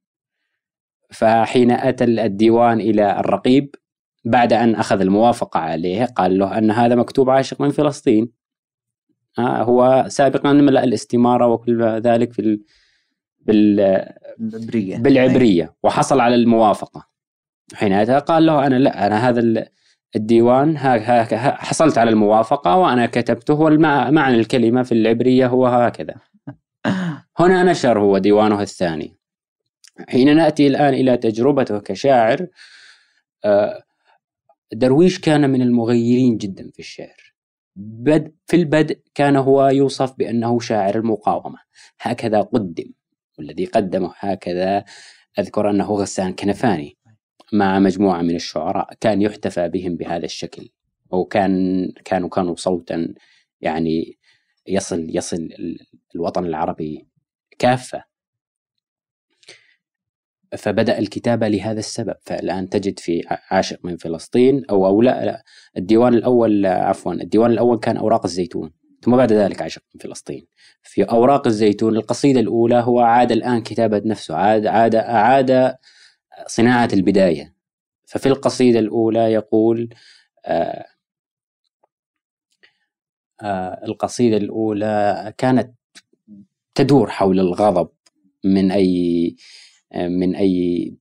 فحين أتى الديوان إلى الرقيب بعد أن أخذ الموافقة عليه قال له أن هذا مكتوب عاشق من فلسطين. آه، هو سابقا ملأ الاستمارة وكل ذلك في ال- بالعبرية. بالعبرية. وحصل على الموافقة. حينها قال له أنا لا أنا هذا الديوان ها ها حصلت على الموافقة وأنا كتبته والمعنى الكلمة في العبرية هو هكذا. هنا نشر هو ديوانه الثاني. حين نأتي الآن إلى تجربته كشاعر آه، درويش كان من المغيرين جدا في الشعر. بد في البدء كان هو يوصف بأنه شاعر المقاومة. هكذا قدم والذي قدمه هكذا أذكر أنه غسان كنفاني. مع مجموعة من الشعراء كان يحتفى بهم بهذا الشكل أو كان كانوا كانوا صوتا يعني يصل يصل الوطن العربي كافة. فبدأ الكتابة لهذا السبب فالآن تجد في عاشق من فلسطين أو أو لا, لا الديوان الأول عفوا الديوان الأول كان أوراق الزيتون ثم بعد ذلك عاشق من فلسطين. في أوراق الزيتون القصيدة الأولى هو عاد الآن كتابة نفسه عاد عاد أعاد صناعة البداية. ففي القصيدة الأولى يقول آه آه القصيدة الأولى كانت تدور حول الغضب من أي من أي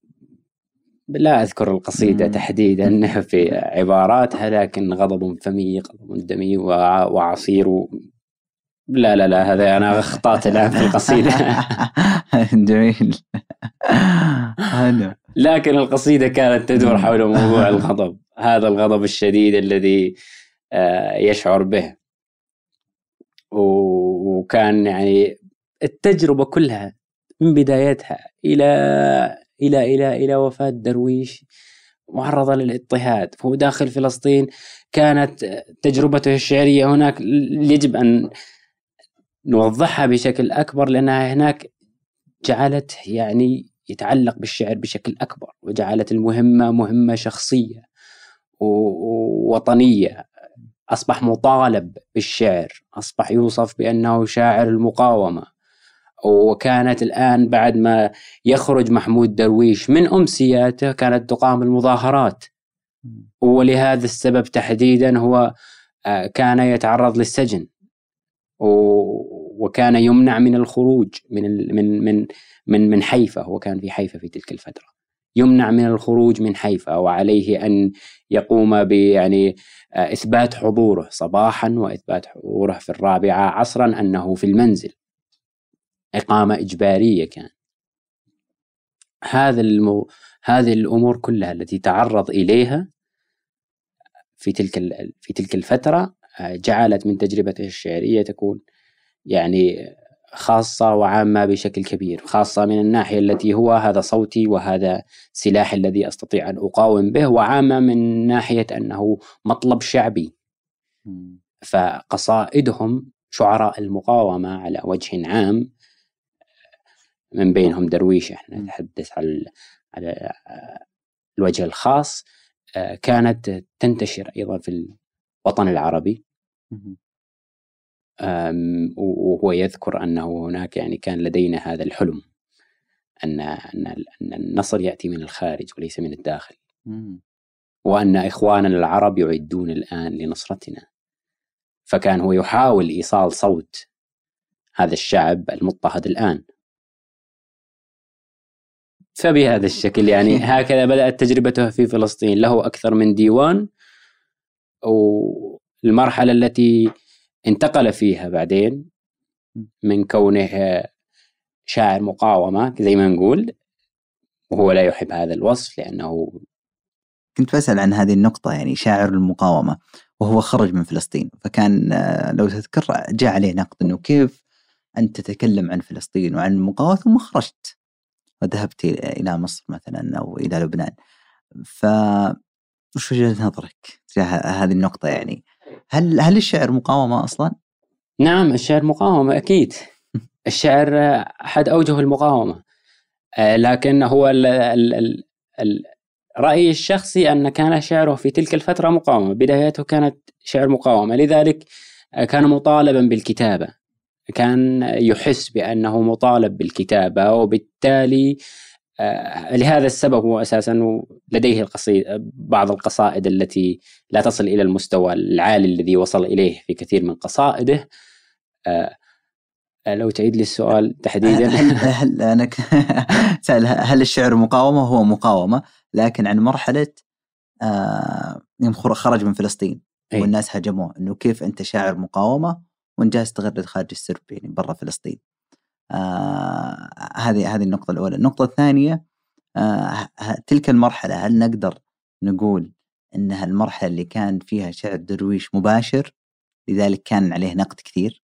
لا أذكر القصيدة تحديدا في عباراتها لكن غضب فمي غضب دمي وعصير لا لا لا هذا أنا أخطأت الآن في القصيدة. جميل. لكن القصيدة كانت تدور حول موضوع الغضب هذا الغضب الشديد الذي آه، يشعر به. وكان يعني التجربة كلها من بدايتها إلى إلى إلى إلى وفاة درويش معرضة للاضطهاد. فهو داخل فلسطين كانت تجربته الشعرية هناك يجب أن نوضحها بشكل أكبر لأنها هناك جعلت يعني يتعلق بالشعر بشكل أكبر وجعلت المهمة مهمة شخصية ووطنية. أصبح مطالب بالشعر أصبح يوصف بأنه شاعر المقاومة. وكانت الآن بعد ما يخرج محمود درويش من أمسياته كانت تقام المظاهرات. ولهذا السبب تحديدا هو آه، كان يتعرض للسجن. وكان يمنع من الخروج من من من من من حيفا وكان في حيفا في تلك الفترة يمنع من الخروج من حيفا وعليه أن يقوم يعني آه، إثبات حضوره صباحا وإثبات حضوره في الرابعة عصرا أنه في المنزل إقامة إجبارية كان هذا المو... هذه الأمور كلها التي تعرض إليها في تلك. في تلك الفترة آه، جعلت من تجربته الشعرية تكون يعني خاصة وعامة بشكل كبير خاصة من الناحية التي هو هذا صوتي وهذا سلاحي الذي أستطيع أن أقاوم به وعامة من ناحية أنه مطلب شعبي. فقصائدهم شعراء المقاومة على وجه عام من بينهم درويش إحنا نتحدث على على الوجه الخاص آه، كانت تنتشر أيضا في الوطن العربي. وهو يذكر أنه هناك يعني كان لدينا هذا الحلم ان ان أن النصر يأتي من الخارج وليس من الداخل. وأن إخواننا العرب يعدون الآن لنصرتنا. فكان هو يحاول إيصال صوت هذا الشعب المضطهد الآن. فبهذا الشكل يعني هكذا بدأت تجربته في فلسطين. له أكثر من ديوان والمرحلة التي انتقل فيها بعدين من كونه شاعر مقاومة زي ما نقول وهو لا يحب هذا الوصف لأنه كنت بسأل عن هذه النقطة يعني شاعر المقاومة وهو خرج من فلسطين فكان آه، لو تذكر جاء عليه نقد أنه كيف أنت تتكلم عن فلسطين وعن المقاومة ثم خرجت وذهبت إلى مصر مثلا أو إلى لبنان. ف وش وجهة نظرك تجاه هذه النقطة يعني؟ هل هل الشعر مقاومة أصلا؟ نعم الشعر مقاومة أكيد. الشعر أحد أوجه المقاومة. آه، لكن هو ال ال ال ال رأيي الشخصي أن كان شعره في تلك الفترة مقاومة. بداياته كانت شعر مقاومة. لذلك آه، كان مطالبا بالكتابة. كان يحس بأنه مطالب بالكتابة وبالتالي لهذا السبب هو أساسا لديه القصيد بعض القصائد التي لا تصل إلى المستوى العالي الذي وصل إليه في كثير من قصائده آه، لو تعيد لي السؤال تحديدا هل, هل أنا سأل هل الشعر مقاومة هو مقاومة لكن عن مرحلة آه يوم خرج من فلسطين أي. والناس هاجموه إنه كيف أنت شاعر مقاومة وانت جالس تغرد خارج السرب يعني برا فلسطين. آه هذه هذه النقطة الأولى، النقطة الثانية آه تلك المرحلة هل نقدر نقول إنها المرحلة اللي كان فيها شعر درويش مباشر لذلك كان عليه نقد كثير؟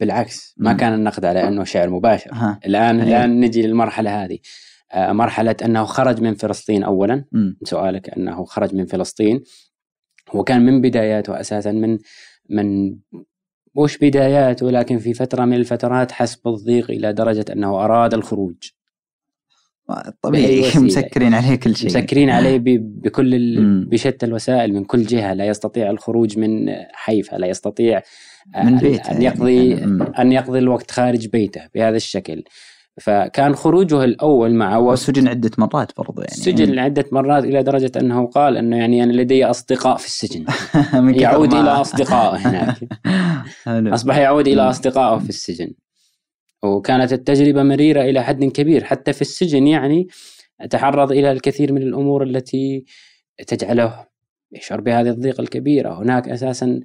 بالعكس ما كان النقد على إنه شعر مباشر ها. الآن هي. الآن نجي للمرحلة هذه آه، مرحلة أنه خرج من فلسطين اولا م. سؤالك أنه خرج من فلسطين هو كان من بداياته أساسا من من مش بداياته لكن في فترة من الفترات حس بالضيق إلى درجة أنه أراد الخروج. طبيعي مسكرين عليه كل شيء. مسكرين عليه بكل بشتى الوسائل من كل جهة. لا يستطيع الخروج من حيفا لا يستطيع من بيته أن يقضي يعني. أن يقضي الوقت خارج بيته بهذا الشكل. فكان خروجه الأول مع وسجن عدة مرات برضو يعني. سجن عدة مرات إلى درجة أنه قال أنه يعني أنا لدي أصدقاء في السجن. يعود إلى أصدقائه هناك. أصبح يعود إلى أصدقائه في السجن. وكانت التجربة مريرة إلى حد كبير. حتى في السجن يعني تعرض إلى الكثير من الأمور التي تجعله يشعر بهذه الضيقة الكبيرة. هناك أساسا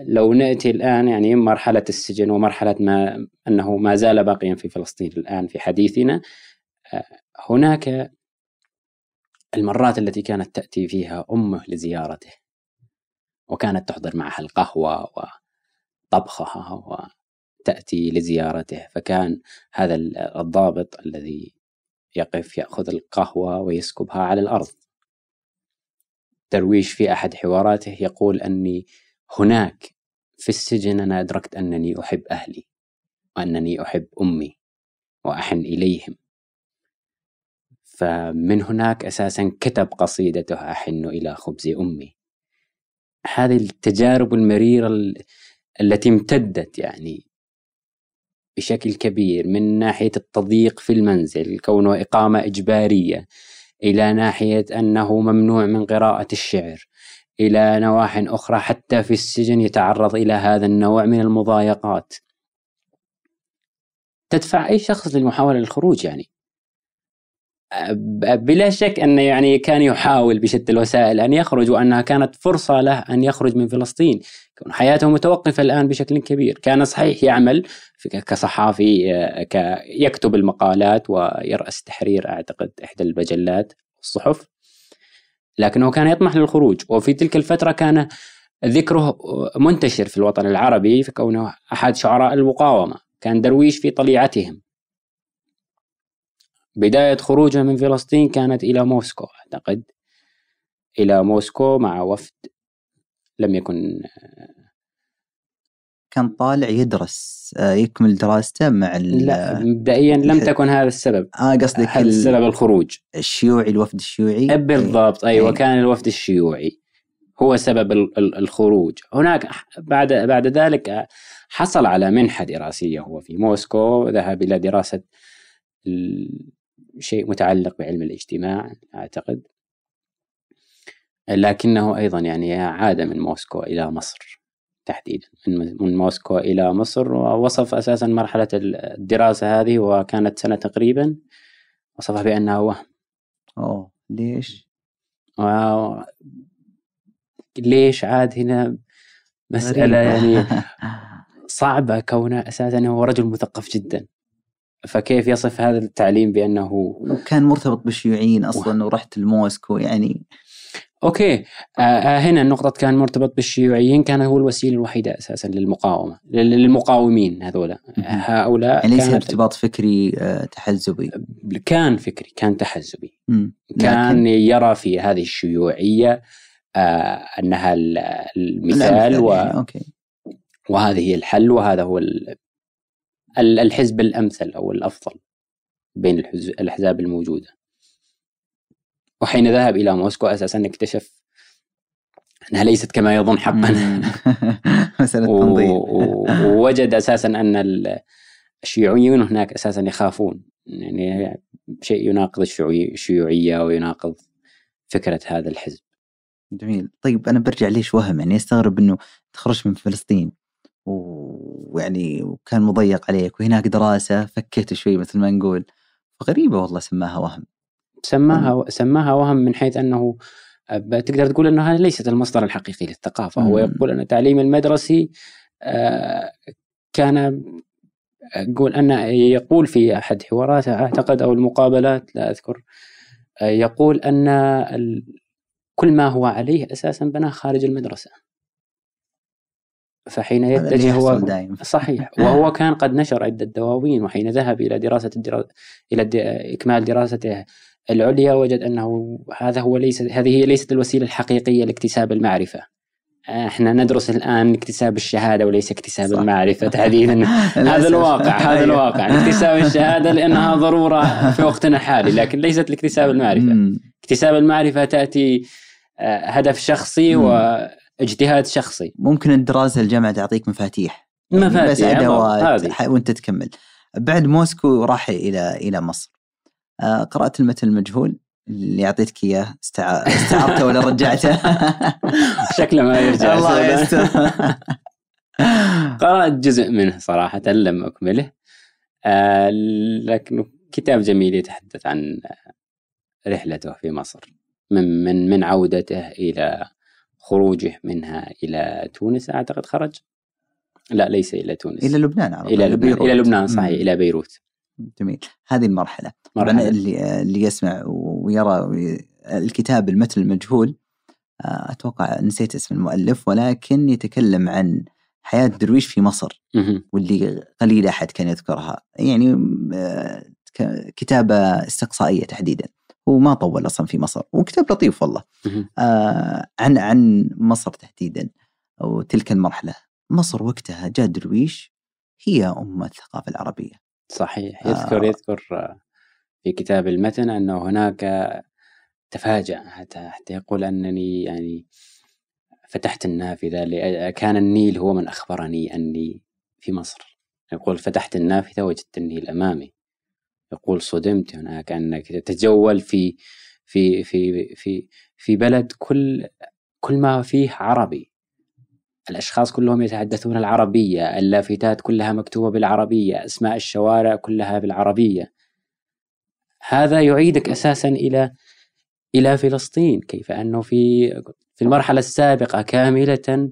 لو نأتي الآن يعني مرحلة السجن ومرحلة ما أنه ما زال باقيا في فلسطين الآن في حديثنا آه، هناك المرات التي كانت تأتي فيها أمه لزيارته وكانت تحضر معها القهوة وطبخها وتأتي لزيارته فكان هذا الضابط الذي يقف يأخذ القهوة ويسكبها على الأرض. درويش في أحد حواراته يقول أني هناك في السجن أنا أدركت أنني أحب أهلي وأنني أحب أمي وأحن إليهم. فمن هناك أساسا كتب قصيدته أحن إلى خبز أمي. هذه التجارب المريرة التي امتدت يعني بشكل كبير من ناحية التضييق في المنزل كونه إقامة إجبارية إلى ناحية أنه ممنوع من قراءة الشعر. إلى نواح أخرى حتى في السجن يتعرض إلى هذا النوع من المضايقات. تدفع أي شخص للمحاولة للخروج يعني؟ بلا شك انه يعني كان يحاول بشتى الوسائل أن يخرج وأنها كانت فرصة له أن يخرج من فلسطين. حياته متوقفة الآن بشكل كبير. كان صحيح يعمل كصحافي يكتب المقالات ويرأس تحرير أعتقد إحدى المجلات الصحف. لكنه كان يطمح للخروج. وفي تلك الفترة كان ذكره منتشر في الوطن العربي في كونه أحد شعراء المقاومة. كان درويش في طليعتهم. بداية خروجه من فلسطين كانت إلى موسكو. أعتقد إلى موسكو مع وفد لم يكن كان طالع يدرس آه، يكمل دراسته مع لا مبدئيا لم تكن هذا السبب. آه قصدك هذا السبب الخروج. الشيوعي الوفد الشيوعي؟ إيه، بالضبط. أيوه أي. كان الوفد الشيوعي هو سبب الخروج. هناك بعد بعد ذلك حصل على منحة دراسية هو في موسكو ذهب إلى دراسة شيء متعلق بعلم الاجتماع أعتقد. لكنه أيضا يعني عاد من موسكو إلى مصر. تحديدا من موسكو إلى مصر ووصف أساسا مرحلة الدراسة هذه وكانت سنة تقريبا وصفها بأنها وهم. أوه ليش؟ و... ليش عاد هنا مسألة يعني صعبة كونه أساسا هو رجل مثقف جدا. فكيف يصف هذا التعليم بأنه وكان مرتبط بالشيوعيين أصلا ورحت لموسكو يعني أوكي. آه, آه، هنا النقطة كان مرتبط بالشيوعيين كان هو الوسيلة الوحيدة أساسا للمقاومة للمقاومين هذولا. هؤلاء يعني ليس ارتباط فكري آه تحزبي. كان فكري كان تحزبي. كان يرى في هذه الشيوعية آه أنها المثال و... يعني. أوكي. وهذه هي الحل وهذا هو الحزب الأمثل أو الأفضل بين الأحزاب الموجودة. وحين ذهب إلى موسكو أساسا اكتشف أنها ليست كما يظن حقا. مسألة ووجد أساسا أن الشيوعيون هناك أساسا يخافون. يعني شيء يناقض الشيوعية ويناقض فكرة هذا الحزب. جميل. طيب أنا برجع ليش وهم؟ يعني أستغرب أنه تخرج من فلسطين ويعني وكان مضيق عليك وهناك دراسة فكيت شوي مثل ما نقول. غريبة والله سماها وهم. سماها سماها وهم من حيث أنه تقدر تقول أنها ليست المصدر الحقيقي للثقافة. هو يقول أن التعليم المدرسي آه، كان يقول أن يقول في أحد حواراته أعتقد أو المقابلات لا أذكر آه، يقول أن كل ما هو عليه أساسا بناه خارج المدرسة. فحين يتجه هو دائم. صحيح. وهو كان قد نشر عدة دواوين وحين ذهب إلى دراسة الدرا... إلى الد... إكمال دراسته العليا وجد أنه هذا هو ليس هذه هي ليست الوسيلة الحقيقية لاكتساب المعرفة. إحنا ندرس الآن اكتساب الشهادة وليس اكتساب صح. المعرفة تحديدا. هذا الواقع هذا الواقع. اكتساب الشهادة لأنها ضرورة في وقتنا الحالي لكن ليست لاكتساب المعرفة. اكتساب المعرفة تأتي آه، هدف شخصي واجتهاد شخصي. ممكن الدراسة الجامعة تعطيك مفاتيح. مفاتيح يعني بس أدوات. وأنت تكمل. بعد موسكو راح إلى إلى مصر. آه، قرأت المتن المجهول اللي اعطيتك إياه. استعرته ولا رجعته؟ شكله ما يرجع الله يستر. قرأت جزء منه صراحة لم أكمله. آه لكن كتاب جميل يتحدث عن رحلته في مصر من من من عودته إلى خروجه منها إلى تونس أعتقد خرج؟ لا ليس إلى تونس. إلى لبنان إلى لبنان إلى لبنان صحيح إلى بيروت. جميل. هذه المرحلة. مرحلة. اللي اللي يسمع ويرى الكتاب المتن المجهول آه، أتوقع نسيت اسم المؤلف ولكن يتكلم عن حياة درويش في مصر. واللي قليل أحد كان يذكرها. يعني آه، كتابة استقصائية تحديدا. هو ما طول أصلا في مصر وكتاب لطيف والله. آه عن عن مصر تحديدا. أو تلك المرحلة. مصر وقتها جاء درويش هي أم الثقافة العربية. صحيح. يذكر آه. يذكر في كتاب المتن أنه هناك تفاجأ حتى, حتى يقول أنني يعني فتحت النافذة كان النيل هو من أخبرني أني في مصر. يقول فتحت النافذة وجدت النيل أمامي. يقول صدمت هناك أنك تتجول في في في في في بلد كل كل ما فيه عربي. الأشخاص كلهم يتحدثون العربية اللافتات كلها مكتوبة بالعربية أسماء الشوارع كلها بالعربية. هذا يعيدك أساسا إلى إلى فلسطين كيف أنه في في المرحلة السابقة كاملة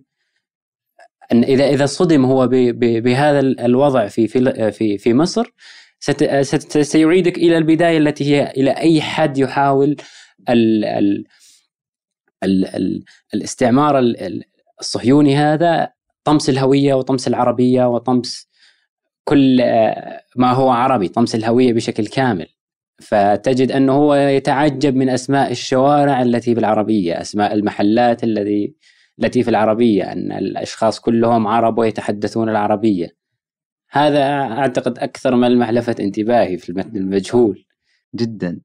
أن إذا إذا صدم هو بهذا الوضع في في في, في مصر سيعيدك إلى البداية التي هي إلى أي حد يحاول ال ال ال ال الاستعمار الصهيوني هذا طمس الهوية وطمس العربية وطمس كل ما هو عربي طمس الهوية بشكل كامل فتجد أنه هو يتعجب من أسماء الشوارع التي بالعربية، أسماء المحلات الذي التي في العربية، أن الأشخاص كلهم عرب ويتحدثون العربية. هذا أعتقد أكثر ما لفت انتباهي في المتن المجهول. جدا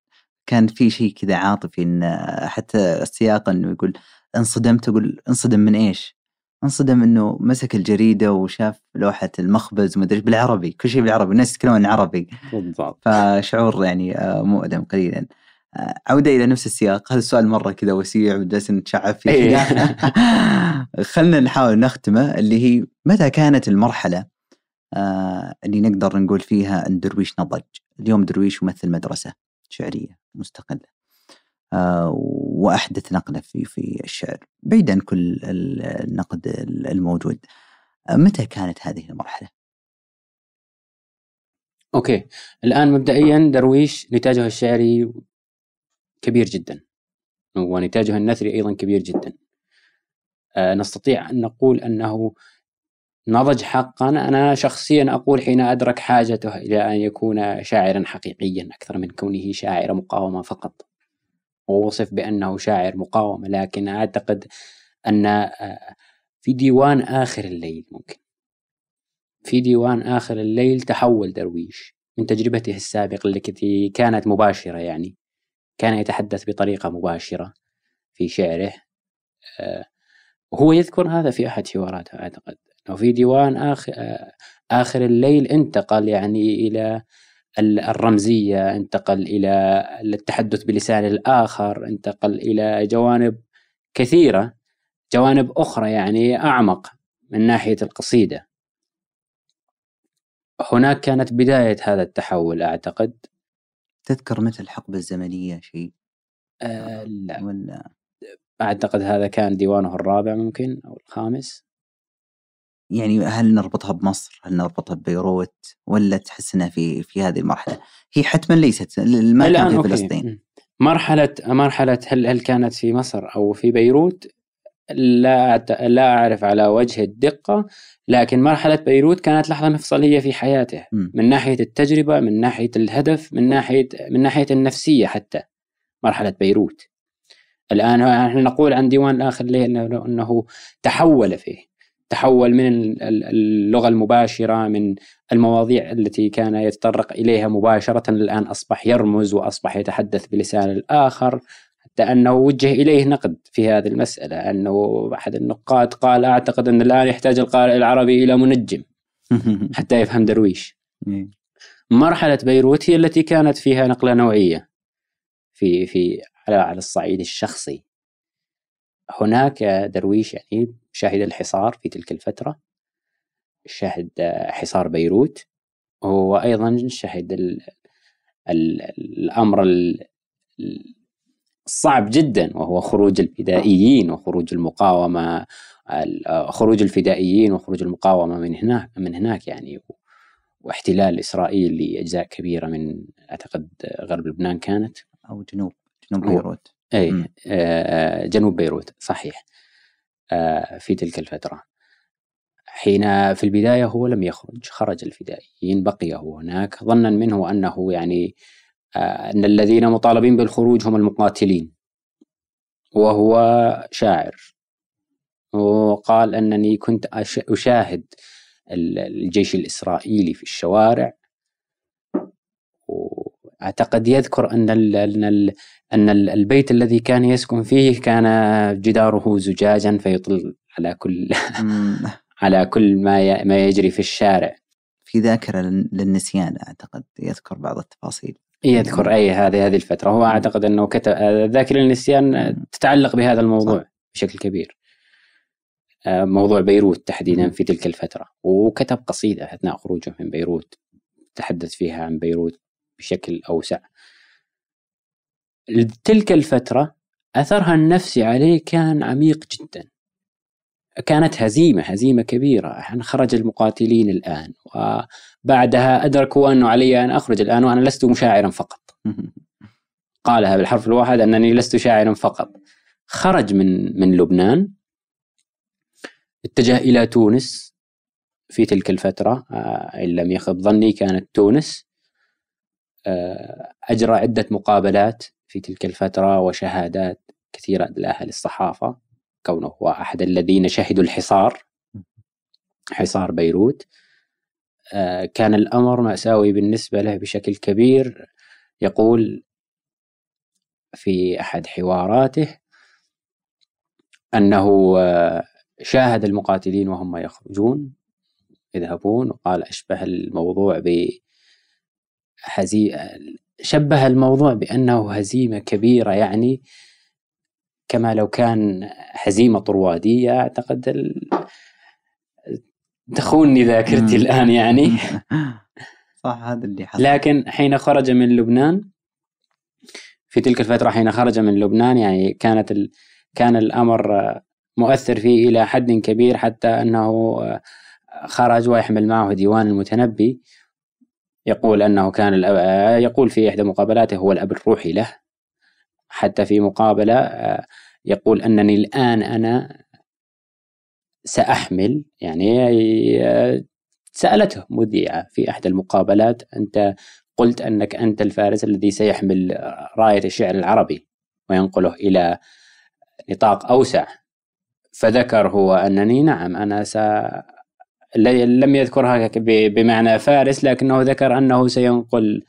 كان في شيء كذا عاطفي إن حتى السياق إنه يقول انصدمت أقول انصدم من إيش؟ انصدم إنه مسك الجريدة وشاف لوحة المخبز ومدري بالعربي كل شيء بالعربي الناس يتكلمون عربي بالضبط. فشعور يعني آه، مؤلم قليلا. آه، عودة إلى نفس السياق. هذا السؤال مرة كذا وسيع وجالسين نتشعب فيه إيه. خلنا نحاول نختمه اللي هي متى كانت المرحلة آه، اللي نقدر نقول فيها أن درويش نضج؟ اليوم درويش يمثل مدرسة شعرية مستقلة. آه، وأحدث نقلة في في الشعر بعيد عن كل النقد الموجود. آه، متى كانت هذه المرحلة؟ أوكي. الآن مبدئيا درويش نتاجه الشعري كبير جدا ونتاجه النثري أيضا كبير جدا. آه، نستطيع أن نقول أنه نضج حقا. أنا شخصيا أقول حين أدرك حاجته إلى أن يكون شاعرا حقيقيا أكثر من كونه شاعر مقاومة فقط. ووصف بأنه شاعر مقاومة لكن أعتقد أن آه، في ديوان آخر الليل ممكن. في ديوان آخر الليل تحول درويش من تجربته السابقة التي كانت مباشرة يعني. كان يتحدث بطريقة مباشرة في شعره آه، وهو يذكر هذا في أحد حواراته أعتقد. أنه في ديوان آخر, آه، آخر الليل انتقل يعني إلى الرمزية انتقل إلى التحدث بلسان الآخر انتقل إلى جوانب كثيرة جوانب أخرى يعني أعمق من ناحية القصيدة. هناك كانت بداية هذا التحول أعتقد. تذكر متى الحقبة الزمنية شيء؟ أه لا. ولا؟ أعتقد هذا كان ديوانه الرابع ممكن أو الخامس. يعني هل نربطها بمصر؟ هل نربطها ببيروت؟ ولا تحس إنها في في هذه المرحلة؟ هي حتما ليست ما كان في. فلسطين مرحلة مرحلة هل هل كانت في مصر أو في بيروت؟ لا لا أعرف على وجه الدقة لكن مرحلة بيروت كانت لحظة مفصلية في حياته مم. من ناحية التجربة من ناحية الهدف من ناحية من ناحية النفسية حتى مرحلة بيروت الآن نحن نقول عن ديوان الآخر ليه أنه تحول فيه تحول من ال- ال- اللغة المباشرة من المواضيع التي كان يتطرق إليها مباشرة الآن أصبح يرمز وأصبح يتحدث بلسان الآخر حتى أنه وجه إليه نقد في هذه المسألة أنه أحد النقاد قال أعتقد أن الآن يحتاج القارئ العربي إلى منجم حتى يفهم درويش إيه. مرحلة بيروت هي التي كانت فيها نقلة نوعية في في على على الصعيد الشخصي هناك درويش يعني شهد الحصار في تلك الفترة شهد حصار بيروت وأيضا شهد ال ال الأمر ال- الصعب جدا وهو خروج الفدائيين وخروج المقاومة ال- خروج الفدائيين وخروج المقاومة من هناك من هناك يعني واحتلال إسرائيل لأجزاء كبيرة من أعتقد غرب لبنان كانت. أو جنوب جنوب بيروت. مم. آه، جنوب بيروت صحيح. آه، في تلك الفترة. حين في البداية هو لم يخرج خرج الفدائيين بقي هو هناك. ظنا منه أنه يعني آه، أن الذين مطالبين بالخروج هم المقاتلين. وهو شاعر. وقال أنني كنت أش- أشاهد ال- الجيش الإسرائيلي في الشوارع. وأعتقد يذكر أن ال أن ال أن ال- البيت الذي كان يسكن فيه كان جداره زجاجا فيطل على كل. على كل ما ما يجري في الشارع. في ذاكرة لل- للنسيان أعتقد يذكر بعض التفاصيل. يذكر أي هذه هذه الفترة. هو أعتقد أنه كتب ذاكرة النسيان تتعلق بهذا الموضوع بشكل كبير. آه، موضوع بيروت تحديدا في تلك الفترة. وكتب قصيدة أثناء خروجه من بيروت تحدث فيها عن بيروت. بشكل أوسع. تلك الفترة أثرها النفسي عليه كان عميق جدا. كانت هزيمة هزيمة كبيرة. يعني خرج المقاتلين الآن وبعدها أدركوا أنه علي أن أخرج الآن وأنا لست مشاعرا فقط. قالها بالحرف الواحد أنني لست شاعرا فقط. خرج من من لبنان اتجه إلى تونس في تلك الفترة. آه، إن لم يخب ظني كانت تونس. أجرى عدة مقابلات في تلك الفترة وشهادات كثيرة لها للصحافة كونه هو أحد الذين شهدوا الحصار حصار بيروت. آه، كان الأمر مأساوي بالنسبة له بشكل كبير. يقول في أحد حواراته أنه آه، شاهد المقاتلين وهم يخرجون يذهبون وقال أشبه الموضوع ب هزي... شبه الموضوع بأنه هزيمة كبيرة يعني كما لو كان هزيمة طروادية أعتقد ال... تخونني ذاكرتي. الآن يعني. صح هذا اللي حصل. لكن حين خرج من لبنان في تلك الفترة حين خرج من لبنان يعني كانت ال... كان الأمر مؤثر فيه إلى حد كبير حتى أنه خرج ويحمل معه ديوان المتنبي. يقول أنه كان الأب... يقول في إحدى مقابلاته هو الأب الروحي له حتى في مقابلة آه، يقول أنني الآن أنا سأحمل يعني آه، سألته مذيعة في إحدى المقابلات أنت قلت أنك أنت الفارس الذي سيحمل راية الشعر العربي وينقله إلى نطاق أوسع فذكر هو أنني نعم أنا س الذي لم يذكرها بمعنى فارس لكنه ذكر أنه سينقل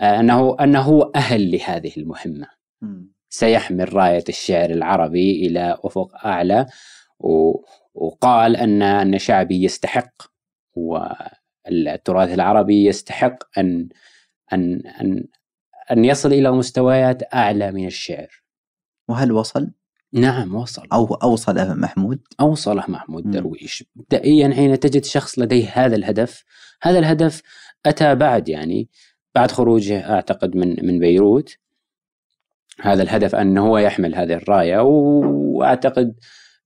آه، أنه أنه أهل لهذه المهمة. مم. سيحمل راية الشعر العربي إلى أفق أعلى و- وقال أن أن شعبي يستحق والتراث العربي يستحق أن أن أن أن يصل إلى مستويات أعلى من الشعر. وهل وصل؟ نعم وصل. أو أوصل محمود. أوصله محمود. درويش. مبدئيا حين تجد شخص لديه هذا الهدف هذا الهدف أتى بعد يعني بعد خروجه أعتقد من من بيروت. هذا الهدف أنه هو يحمل هذه الراية وأعتقد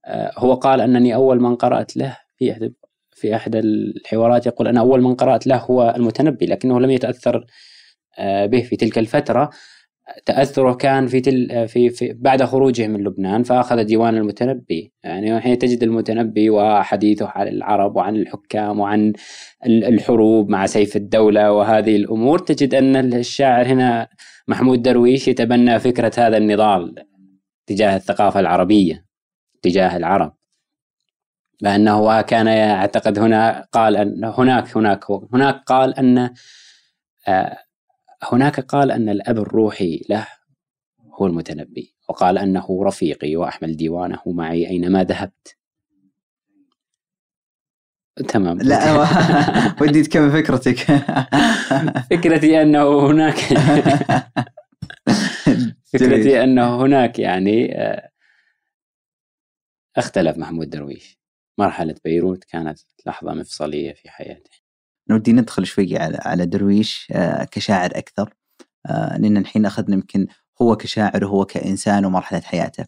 آه، هو قال أنني أول من قرأت له في أحد في أحد الحوارات يقول أنا أول من قرأت له هو المتنبي لكنه لم يتأثر آه، به في تلك الفترة. تأثره كان في تل في, في بعد خروجه من لبنان فأخذ ديوان المتنبي. يعني حين تجد المتنبي وحديثه عن العرب وعن الحكام وعن الحروب مع سيف الدولة وهذه الأمور. تجد أن الشاعر هنا محمود درويش يتبنى فكرة هذا النضال تجاه الثقافة العربية تجاه العرب. لأنه كان يعتقد هنا قال أن هناك هناك هناك قال أن آه، هناك قال أن الأب الروحي له هو المتنبي وقال أنه رفيقي وأحمل ديوانه معي أينما ذهبت. تمام. لا ودي تكمل فكرتك. فكرتي أنه هناك فكرتي أنه هناك يعني آه، اختلف محمود درويش. مرحلة بيروت كانت لحظة مفصلية في حياته. نودي ندخل شوي على على درويش آه، كشاعر أكثر آه، لأن الحين أخذنا يمكن هو كشاعر وهو كإنسان ومرحلة حياته.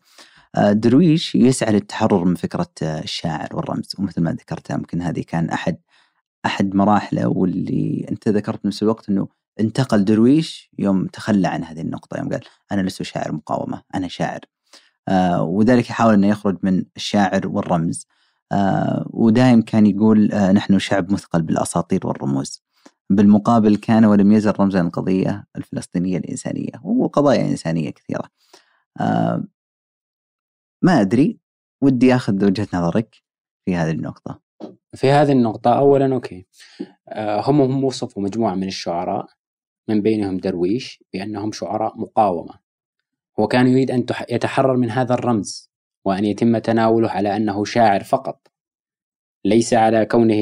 آه، درويش يسعى للتحرر من فكرة الشاعر والرمز ومثل ما ذكرت يمكن هذه كان أحد أحد مراحله واللي أنت ذكرت نفس الوقت إنه انتقل درويش يوم تخلى عن هذه النقطة يوم قال أنا لست شاعر مقاومة أنا شاعر. وذلك يحاول إنه يخرج من الشاعر والرمز ودائم كان يقول آه نحن شعب مثقل بالأساطير والرموز. بالمقابل كان ولم يزل رمزا القضية الفلسطينية الإنسانية وقضايا إنسانية كثيرة. آه ما أدري ودي آخذ وجهة نظرك في هذه النقطة. في هذه النقطة أولا أوكي. آه هم هم وصفوا مجموعة من الشعراء من بينهم درويش بأنهم شعراء مقاومة. هو كان يريد أن يتحرر من هذا الرمز. وأن يتم تناوله على أنه شاعر فقط. ليس على كونه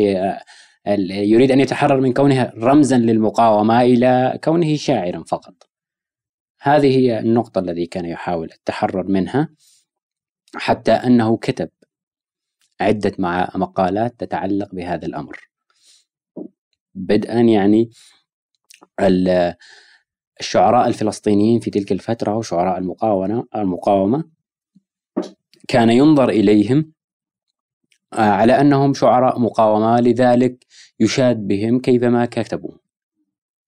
يريد أن يتحرر من كونه رمزا للمقاومة إلى كونه شاعرا فقط. هذه هي النقطة التي كان يحاول التحرر منها حتى أنه كتب عدة مقالات تتعلق بهذا الأمر. بدءا يعني الشعراء الفلسطينيين في تلك الفترة وشعراء المقاومة المقاومة كان ينظر إليهم آه، على أنهم شعراء مقاومة لذلك يشاد بهم كيفما كتبوا.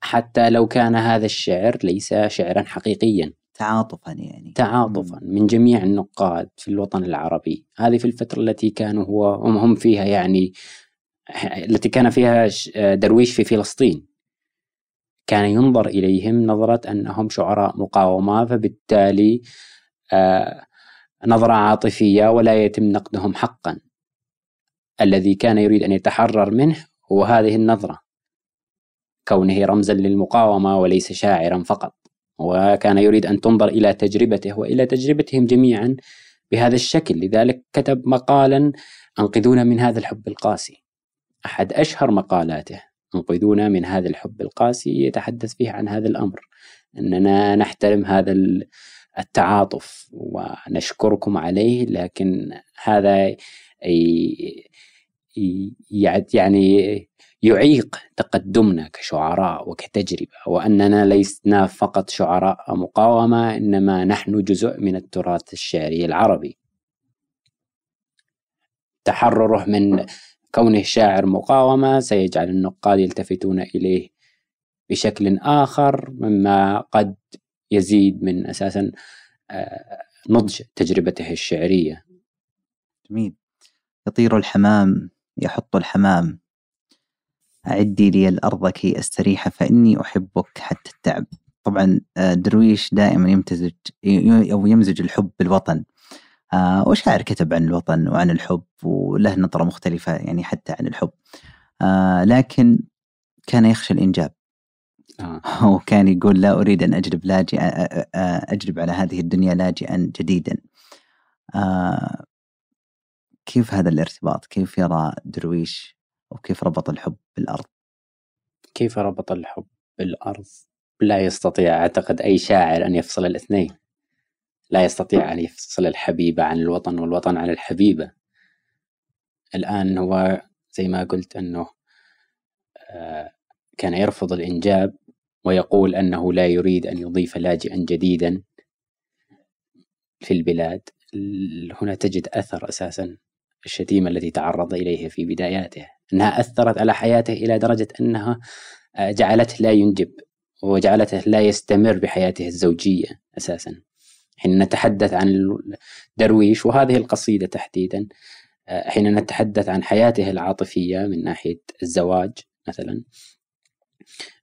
حتى لو كان هذا الشعر ليس شعرا حقيقيا. تعاطفا يعني. تعاطفا من جميع النقاد في الوطن العربي. هذه في الفترة التي كانوا هو هم, هم فيها يعني التي كان فيها درويش في فلسطين. كان ينظر إليهم نظرة أنهم شعراء مقاومة فبالتالي آه نظرة عاطفية ولا يتم نقدهم حقا. الذي كان يريد أن يتحرر منه هو هذه النظرة. كونه رمزا للمقاومة وليس شاعرا فقط. وكان يريد أن تنظر إلى تجربته وإلى تجربتهم جميعا بهذا الشكل. لذلك كتب مقالا أنقذونا من هذا الحب القاسي. أحد أشهر مقالاته أنقذونا من هذا الحب القاسي. يتحدث فيه عن هذا الأمر. أننا نحترم هذا التعاطف ونشكركم عليه لكن هذا يعني يعيق تقدمنا كشعراء وكتجربة وأننا لسنا فقط شعراء مقاومة إنما نحن جزء من التراث الشعري العربي. تحرره من كونه شاعر مقاومة سيجعل النقاد يلتفتون إليه بشكل آخر مما قد يزيد من أساسا آه، نضج تجربته الشعرية. جميل. يطير الحمام يحط الحمام. أعدي لي الأرض كي أستريح فإني أحبك حتى التعب. طبعا آه، درويش دائما يمتزج أو يمزج الحب بالوطن. آه، وشاعر كتب عن الوطن وعن الحب وله نظرة مختلفة يعني حتى عن الحب. لكن كان يخشى الإنجاب. آه. وكان يقول لا أريد أن أجلب لاجئا أجلب على هذه الدنيا لاجئا جديدا. آه كيف هذا الارتباط؟ كيف يرى درويش؟ وكيف ربط الحب بالأرض؟ كيف ربط الحب بالأرض؟ لا يستطيع أعتقد أي شاعر أن يفصل الاثنين. لا يستطيع أن يفصل الحبيبة عن الوطن والوطن عن الحبيبة الآن هو زي ما قلت أنه آه، كان يرفض الإنجاب ويقول أنه لا يريد أن يضيف لاجئا جديدا في البلاد. هنا تجد أثر أساسا الشتيمة التي تعرض إليها في بداياته أنها أثرت على حياته إلى درجة أنها جعلته لا ينجب وجعلته لا يستمر بحياته الزوجية أساسا. حين نتحدث عن درويش وهذه القصيدة تحديدا حين نتحدث عن حياته العاطفية من ناحية الزواج مثلا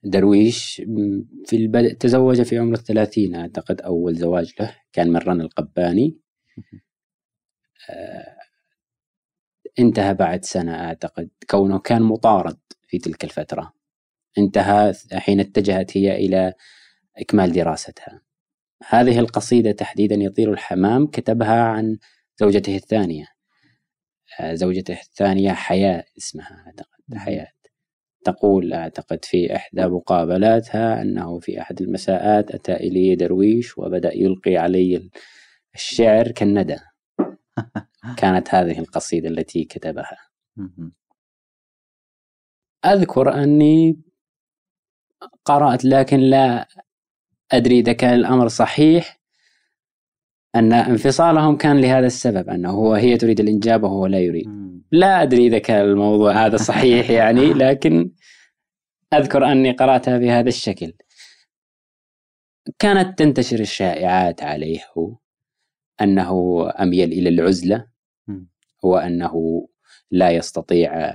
درويش في البدء تزوج في عمر الثلاثين أعتقد أول زواج له كان من رنا القباني. آه، انتهى بعد سنة أعتقد كونه كان مطارد في تلك الفترة. انتهى حين اتجهت هي إلى إكمال دراستها. هذه القصيدة تحديدا يطير الحمام كتبها عن زوجته الثانية. آه، زوجته الثانية حياة اسمها أعتقد حياة تقول أعتقد في إحدى مقابلاتها أنه في أحد المساءات أتى إلي درويش وبدأ يلقي علي الشعر كالندى. كانت هذه القصيدة التي كتبها. أذكر أني قرأت لكن لا أدري إذا كان الأمر صحيح أن انفصالهم كان لهذا السبب أنه هو هي تريد الإنجاب وهو لا يريد. لا أدري إذا كان الموضوع هذا صحيح يعني لكن أذكر أني قرأتها بهذا الشكل. كانت تنتشر الشائعات عليه أنه أميل إلى العزلة وأنه لا يستطيع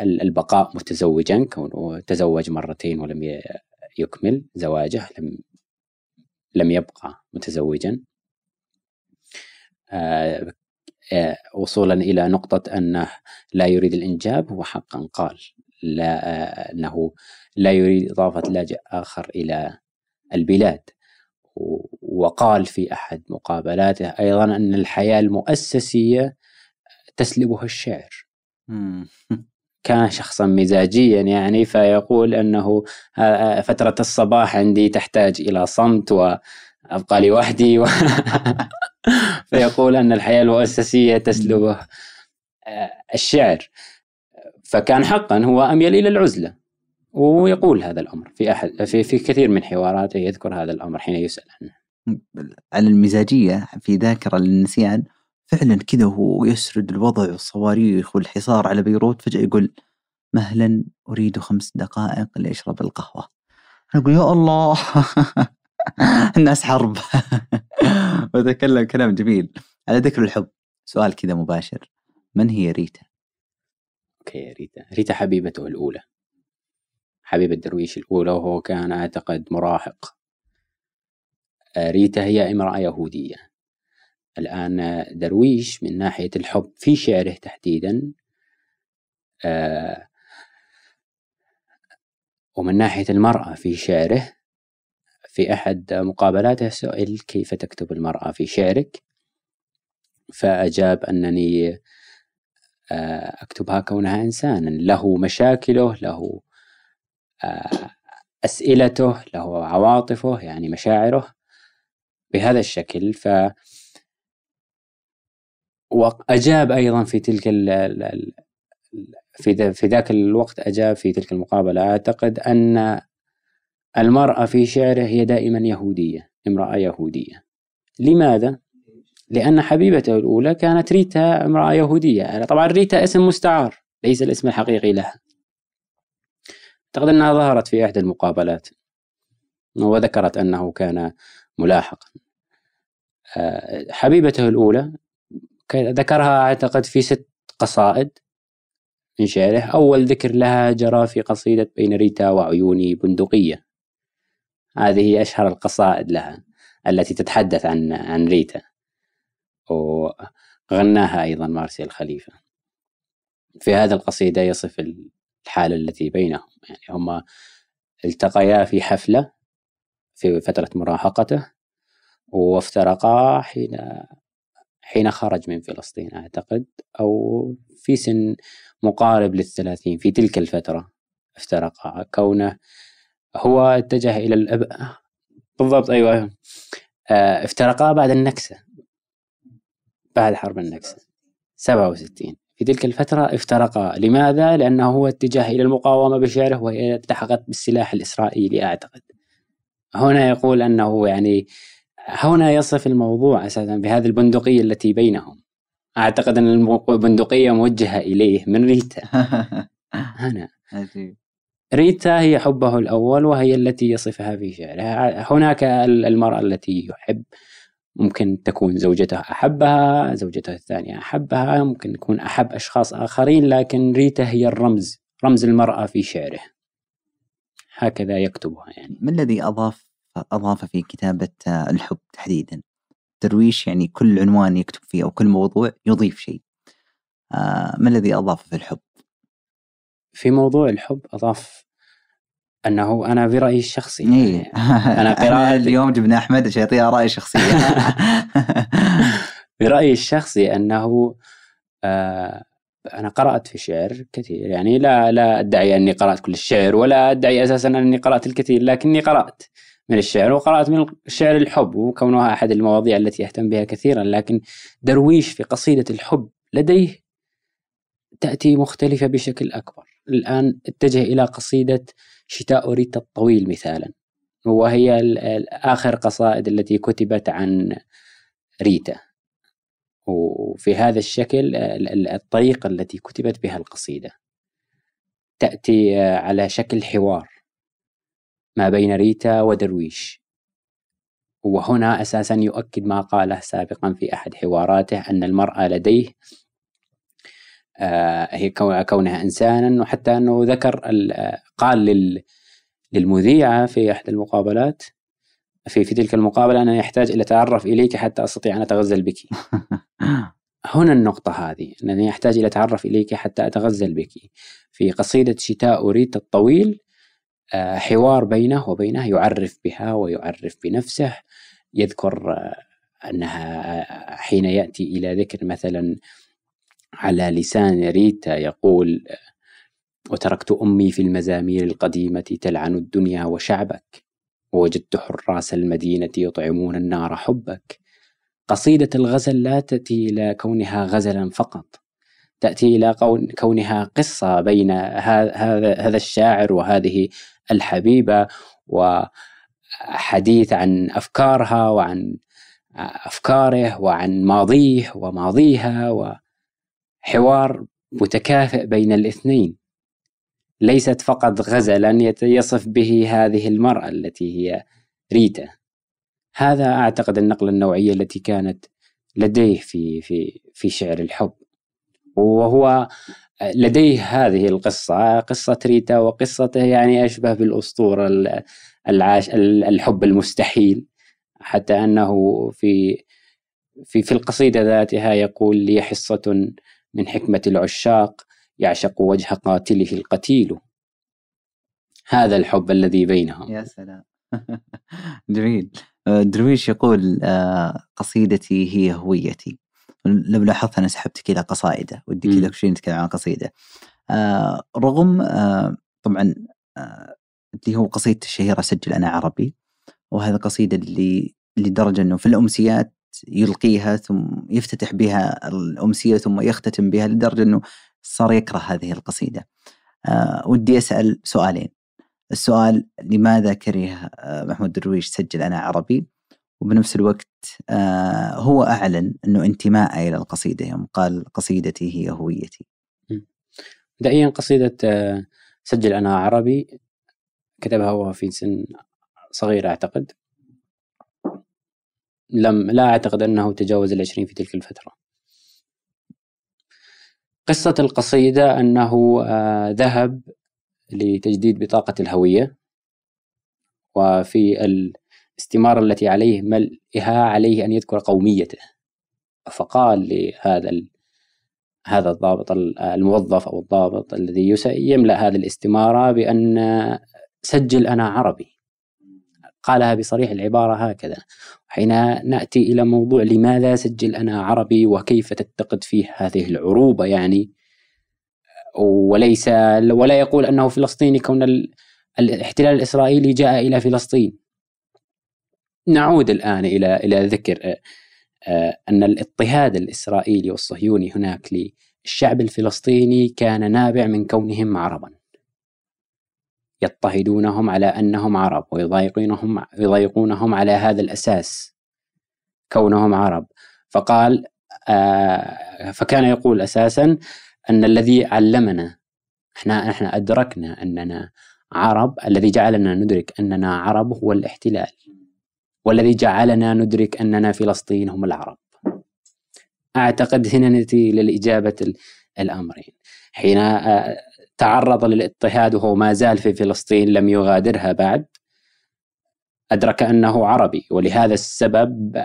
البقاء متزوجا كونه تزوج مرتين ولم يكمل زواجه لم لم يبقى متزوجا. آه، آه، وصولا إلى نقطة أنه لا يريد الإنجاب هو حقا قال. لا آه، أنه لا يريد إضافة لاجئ آخر إلى البلاد. وقال في أحد مقابلاته أيضا أن الحياة المؤسسية تسلبها الشعر. كان شخصا مزاجيا يعني فيقول أنه فترة الصباح عندي تحتاج إلى صمت وأبقى لوحدي و... فيقول أن الحياة المؤسسية تسلبه آه، الشعر. فكان حقا هو اميل إلى العزله ويقول هذا الأمر. في أحد في في كثير من حواراته يذكر هذا الأمر حين يسأل عنه. على المزاجية في ذاكرة للنسيان فعلا كذا هو يسرد الوضع والصواريخ والحصار على بيروت فجأة يقول مهلا أريد خمس دقائق لأشرب القهوة. أقول يا الله الناس حرب. وتكلم كلام جميل. على ذكر الحب سؤال كذا مباشر. من هي ريتا؟ okay ريتا. ريتا حبيبته الأولى. حبيبة درويش الأولى وهو كان أعتقد مراهق. آه، ريتا هي امرأة يهودية. الآن درويش من ناحية الحب في شعره تحديدا. آه، ومن ناحية المرأة في شعره في أحد مقابلاته سئل كيف تكتب المرأة في شعرك؟ فأجاب أنني آه، أكتبها كونها إنسانا. له مشاكله له آه، أسئلته له عواطفه يعني مشاعره بهذا الشكل. ف وأجاب أيضا في تلك ال في في ذاك الوقت أجاب في تلك المقابلة. أعتقد أن المرأة في شعره هي دائما يهودية امرأة يهودية. لماذا؟ لأن حبيبته الأولى كانت ريتا امرأة يهودية. طبعا ريتا اسم مستعار ليس الاسم الحقيقي لها. أعتقد أنها ظهرت في إحدى المقابلات وذكرت أنه كان ملاحقا. آه، حبيبته الأولى ذكرها أعتقد في ست قصائد من شعره. أول ذكر لها جرى في قصيدة بين ريتا وعيوني بندقية. هذه أشهر القصائد لها التي تتحدث عن عن ريتا. وغناها أيضا مارسيل الخليفة. في هذه القصيدة يصف الحالة التي بينهم. يعني هما التقيا في حفلة في فترة مراهقته وافترقا حين حين خرج من فلسطين أعتقد أو في سن مقارب للثلاثين في تلك الفترة افترق كونه هو اتجه إلى الأب بالضبط أيوة افترقا بعد النكسة. بعد حرب النكسة. 67 في تلك الفترة افترقا. لماذا؟ لأنه هو اتجه إلى المقاومة بشعره وهي التحقت بالسلاح الإسرائيلي أعتقد. هنا يقول أنه يعني هنا يصف الموضوع أساسا بهذه البندقية التي بينهم. أعتقد أن البندقية موجهة إليه من ريتا هنا. ريتا هي حبه الأول وهي التي يصفها في شعره هناك المرأة التي يحب ممكن تكون زوجته أحبها زوجته الثانية أحبها ممكن يكون أحب أشخاص آخرين لكن ريتا هي الرمز رمز المرأة في شعره. هكذا يكتبها يعني. ما الذي أضاف أضاف في كتابة الحب تحديدا؟ درويش يعني كل عنوان يكتب فيه أو كل موضوع يضيف شيء. آه، ما الذي أضاف في الحب؟ في موضوع الحب أضاف أنه أنا برأيي الشخصي. إيه. أنا قراءة اليوم جبنا أحمد عشان يعطيها رأي شخصي. برأيي الشخصي أنه آه أنا قرأت في الشعر كثير. يعني لا لا أدعي أني قرأت كل الشعر ولا أدعي أساسا أني قرأت الكثير لكني قرأت من الشعر وقرأت من الشعر الحب وكونها أحد المواضيع التي أهتم بها كثيرا. لكن درويش في قصيدة الحب لديه تأتي مختلفة بشكل أكبر. الآن اتجه إلى قصيدة شتاء ريتا الطويل مثالا وهي آخر قصائد التي كتبت عن ريتا. وفي هذا الشكل الطريقة التي كتبت بها القصيدة تأتي على شكل حوار ما بين ريتا ودرويش. وهنا أساسا يؤكد ما قاله سابقا في أحد حواراته أن المرأة لديه آه، هي كونها إنسانا وحتى أنه ذكر قال للمذيعه في أحد المقابلات في في تلك المقابلة أنا يحتاج إلى اتعرف إليك حتى أستطيع أن أتغزل بك. هنا النقطة هذه أنني أحتاج إلى أتعرف إليك حتى أتغزل بك في قصيدة شتاء أريد الطويل آه، حوار بينه وبينه يعرف بها ويعرف بنفسه يذكر آه، أنها حين يأتي إلى ذكر مثلا على لسان ريتا يقول وتركت أمي في المزامير القديمة تلعن الدنيا وشعبك ووجدت حراس المدينة يطعمون النار حبك. قصيدة الغزل لا تأتي إلى كونها غزلا فقط تأتي إلى كونها قصة بين هذا الشاعر وهذه الحبيبة وحديث عن أفكارها وعن أفكاره وعن ماضيه وماضيها و حوار متكافئ بين الاثنين. ليست فقط غزلا يصف به هذه المرأة التي هي ريتا. هذا أعتقد النقلة النوعية التي كانت لديه في في في شعر الحب. وهو لديه هذه القصة قصة ريتا وقصته يعني أشبه بالأسطورة العاش الحب المستحيل. حتى أنه في في في القصيدة ذاتها يقول لي حصة من حكمة العشاق يعشق وجه قاتله القتيل. هذا الحب الذي بينهم. يا سلام. جميل. آه، درويش يقول آه، قصيدتي هي هويتي. لو لاحظت أنا سحبتك إلى قصائده ودي كذا شوي نتكلم عن قصيده. آه، رغم طبعا اللي هو قصيدته الشهيرة سجل أنا عربي. وهذا القصيده اللي لدرجة إنه في الأمسيات يلقيها ثم يفتتح بها الأمسية ثم يختتم بها لدرجة أنه صار يكره هذه القصيدة. أه ودي أسأل سؤالين. السؤال لماذا كره آه، محمود درويش سجل أنا عربي؟ وبنفس الوقت أه هو أعلن أنه انتماء إلى القصيدة يوم قال قصيدتي هي هويتي. مبدئيا قصيدة آه، سجل أنا عربي كتبها وهو في سن صغير أعتقد. لم لا أعتقد أنه تجاوز العشرين في تلك الفترة. قصة القصيدة أنه آه، ذهب لتجديد بطاقة الهوية وفي الاستمارة التي عليه ملئها عليه أن يذكر قوميته فقال لهذا هذا الضابط الموظف أو الضابط الذي يملأ هذه الاستمارة بأن سجل أنا عربي. قالها بصريح العبارة هكذا. حين نأتي إلى موضوع لماذا سجل أنا عربي وكيف تتقد فيه هذه العروبة يعني. وليس ولا يقول أنه فلسطيني كون الاحتلال الإسرائيلي جاء إلى فلسطين. نعود الآن إلى إلى ذكر آه، أن الاضطهاد الإسرائيلي والصهيوني هناك الشعب الفلسطيني كان نابع من كونهم عربا. يضطهدونهم على أنهم عرب ويضايقونهم يضايقونهم على هذا الأساس كونهم عرب. فقال آه فكان يقول أساسا أن الذي علمنا إحنا إحنا أدركنا أننا عرب الذي جعلنا ندرك أننا عرب هو الاحتلال والذي جعلنا ندرك أننا فلسطين هم العرب. أعتقد هنا نأتي للإجابة الأمرين. حين آه، تعرض للاضطهاد وهو ما زال في فلسطين لم يغادرها بعد. أدرك أنه عربي ولهذا السبب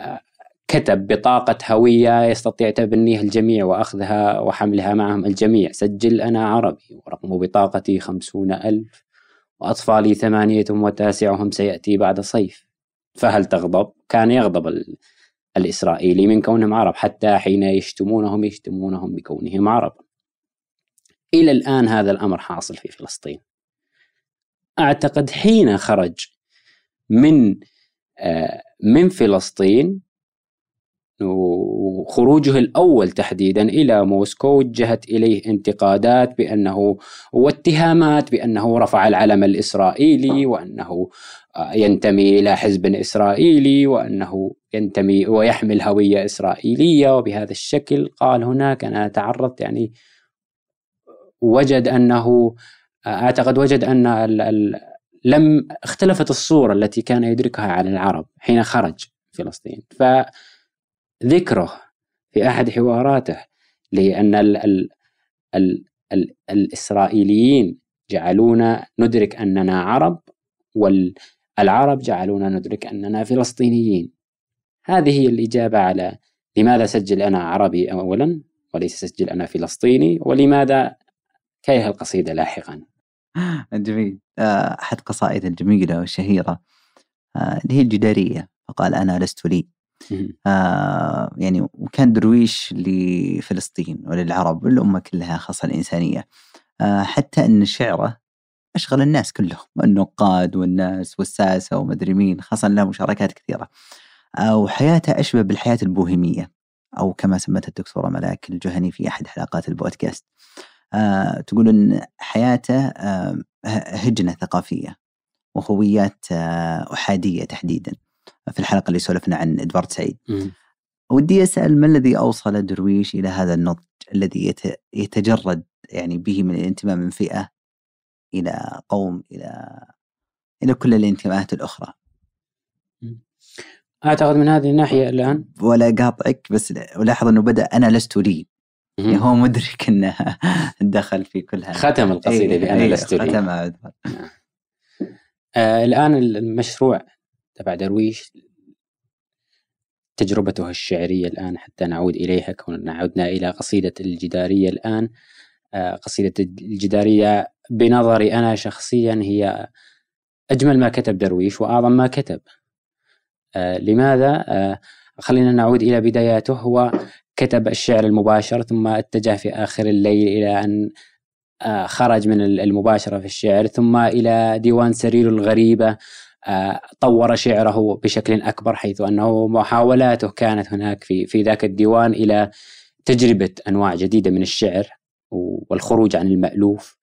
كتب بطاقة هوية يستطيع تبنيها الجميع وأخذها وحملها معهم الجميع. سجل أنا عربي ورقم بطاقتي خمسون ألف وأطفالي ثمانية وتاسعهم سيأتي بعد صيف. فهل تغضب؟ كان يغضب الإسرائيلي من كونهم عرب حتى حين يشتمونهم يشتمونهم بكونهم عرب. إلى الآن هذا الأمر حاصل في فلسطين. أعتقد حين خرج من آه، من فلسطين وخروجه الأول تحديدا إلى موسكو وجهت إليه انتقادات بأنه واتهامات بأنه رفع العلم الإسرائيلي وأنه آه، ينتمي إلى حزب إسرائيلي وأنه ينتمي ويحمل هوية إسرائيلية وبهذا الشكل قال هناك أنا تعرضت يعني وجد أنه أعتقد وجد أن ال ال لم اختلفت الصورة التي كان يدركها عن العرب حين خرج فلسطين. فذكره في أحد حواراته لأن ال ال ال ال الإسرائيليين جعلونا ندرك أننا عرب والعرب جعلونا ندرك أننا فلسطينيين. هذه هي الإجابة على لماذا سجل أنا عربي اولا وليس سجل أنا فلسطيني ولماذا كره القصيدة لاحقا. جميل. آه، أحد قصائد الجميلة والشهيرة. آه، اللي هي الجدارية. فقال أنا لست لي. آه يعني وكان درويش لفلسطين وللعرب والأمة كلها خاصة الإنسانية. آه حتى أن شعره أشغل الناس كلهم النقاد والناس والساسة ومدري مين خاصة له مشاركات كثيرة. آه وحياته أشبه بالحياة البوهيمية أو كما سمتها الدكتورة ملاك الجهني في أحد حلقات البودكاست. تقول إن حياته آه، هجنة ثقافية وهويات آه، أحادية تحديدا. في الحلقة اللي سولفنا عن إدوارد سعيد. ودي أسأل ما الذي أوصل درويش إلى هذا النضج الذي يتجرد يعني به من الانتماء من فئة إلى قوم إلى إلى كل الانتماءات الأخرى. أعتقد من هذه الناحية الآن. ولا قاطعك بس الاحظ إنه بدأ أنا لست لي. هو مدرك انه دخل في كل هذا. ختم القصيدة إيه بأنا إيه لست لي ختمها آه الآن المشروع تبع درويش تجربته الشعرية الآن حتى نعود إليها كوننا عدنا إلى قصيدة الجدارية الآن. آه قصيدة الجدارية بنظري أنا شخصيا هي أجمل ما كتب درويش وأعظم ما كتب. آه لماذا؟ آه خلينا نعود إلى بداياته. هو كتب الشعر المباشر ثم اتجه في آخر الليل إلى أن آه، خرج من المباشرة في الشعر ثم إلى ديوان سرير الغريبة آه، طور شعره بشكل أكبر حيث أنه محاولاته كانت هناك في في ذاك الديوان إلى تجربة أنواع جديدة من الشعر والخروج عن المألوف.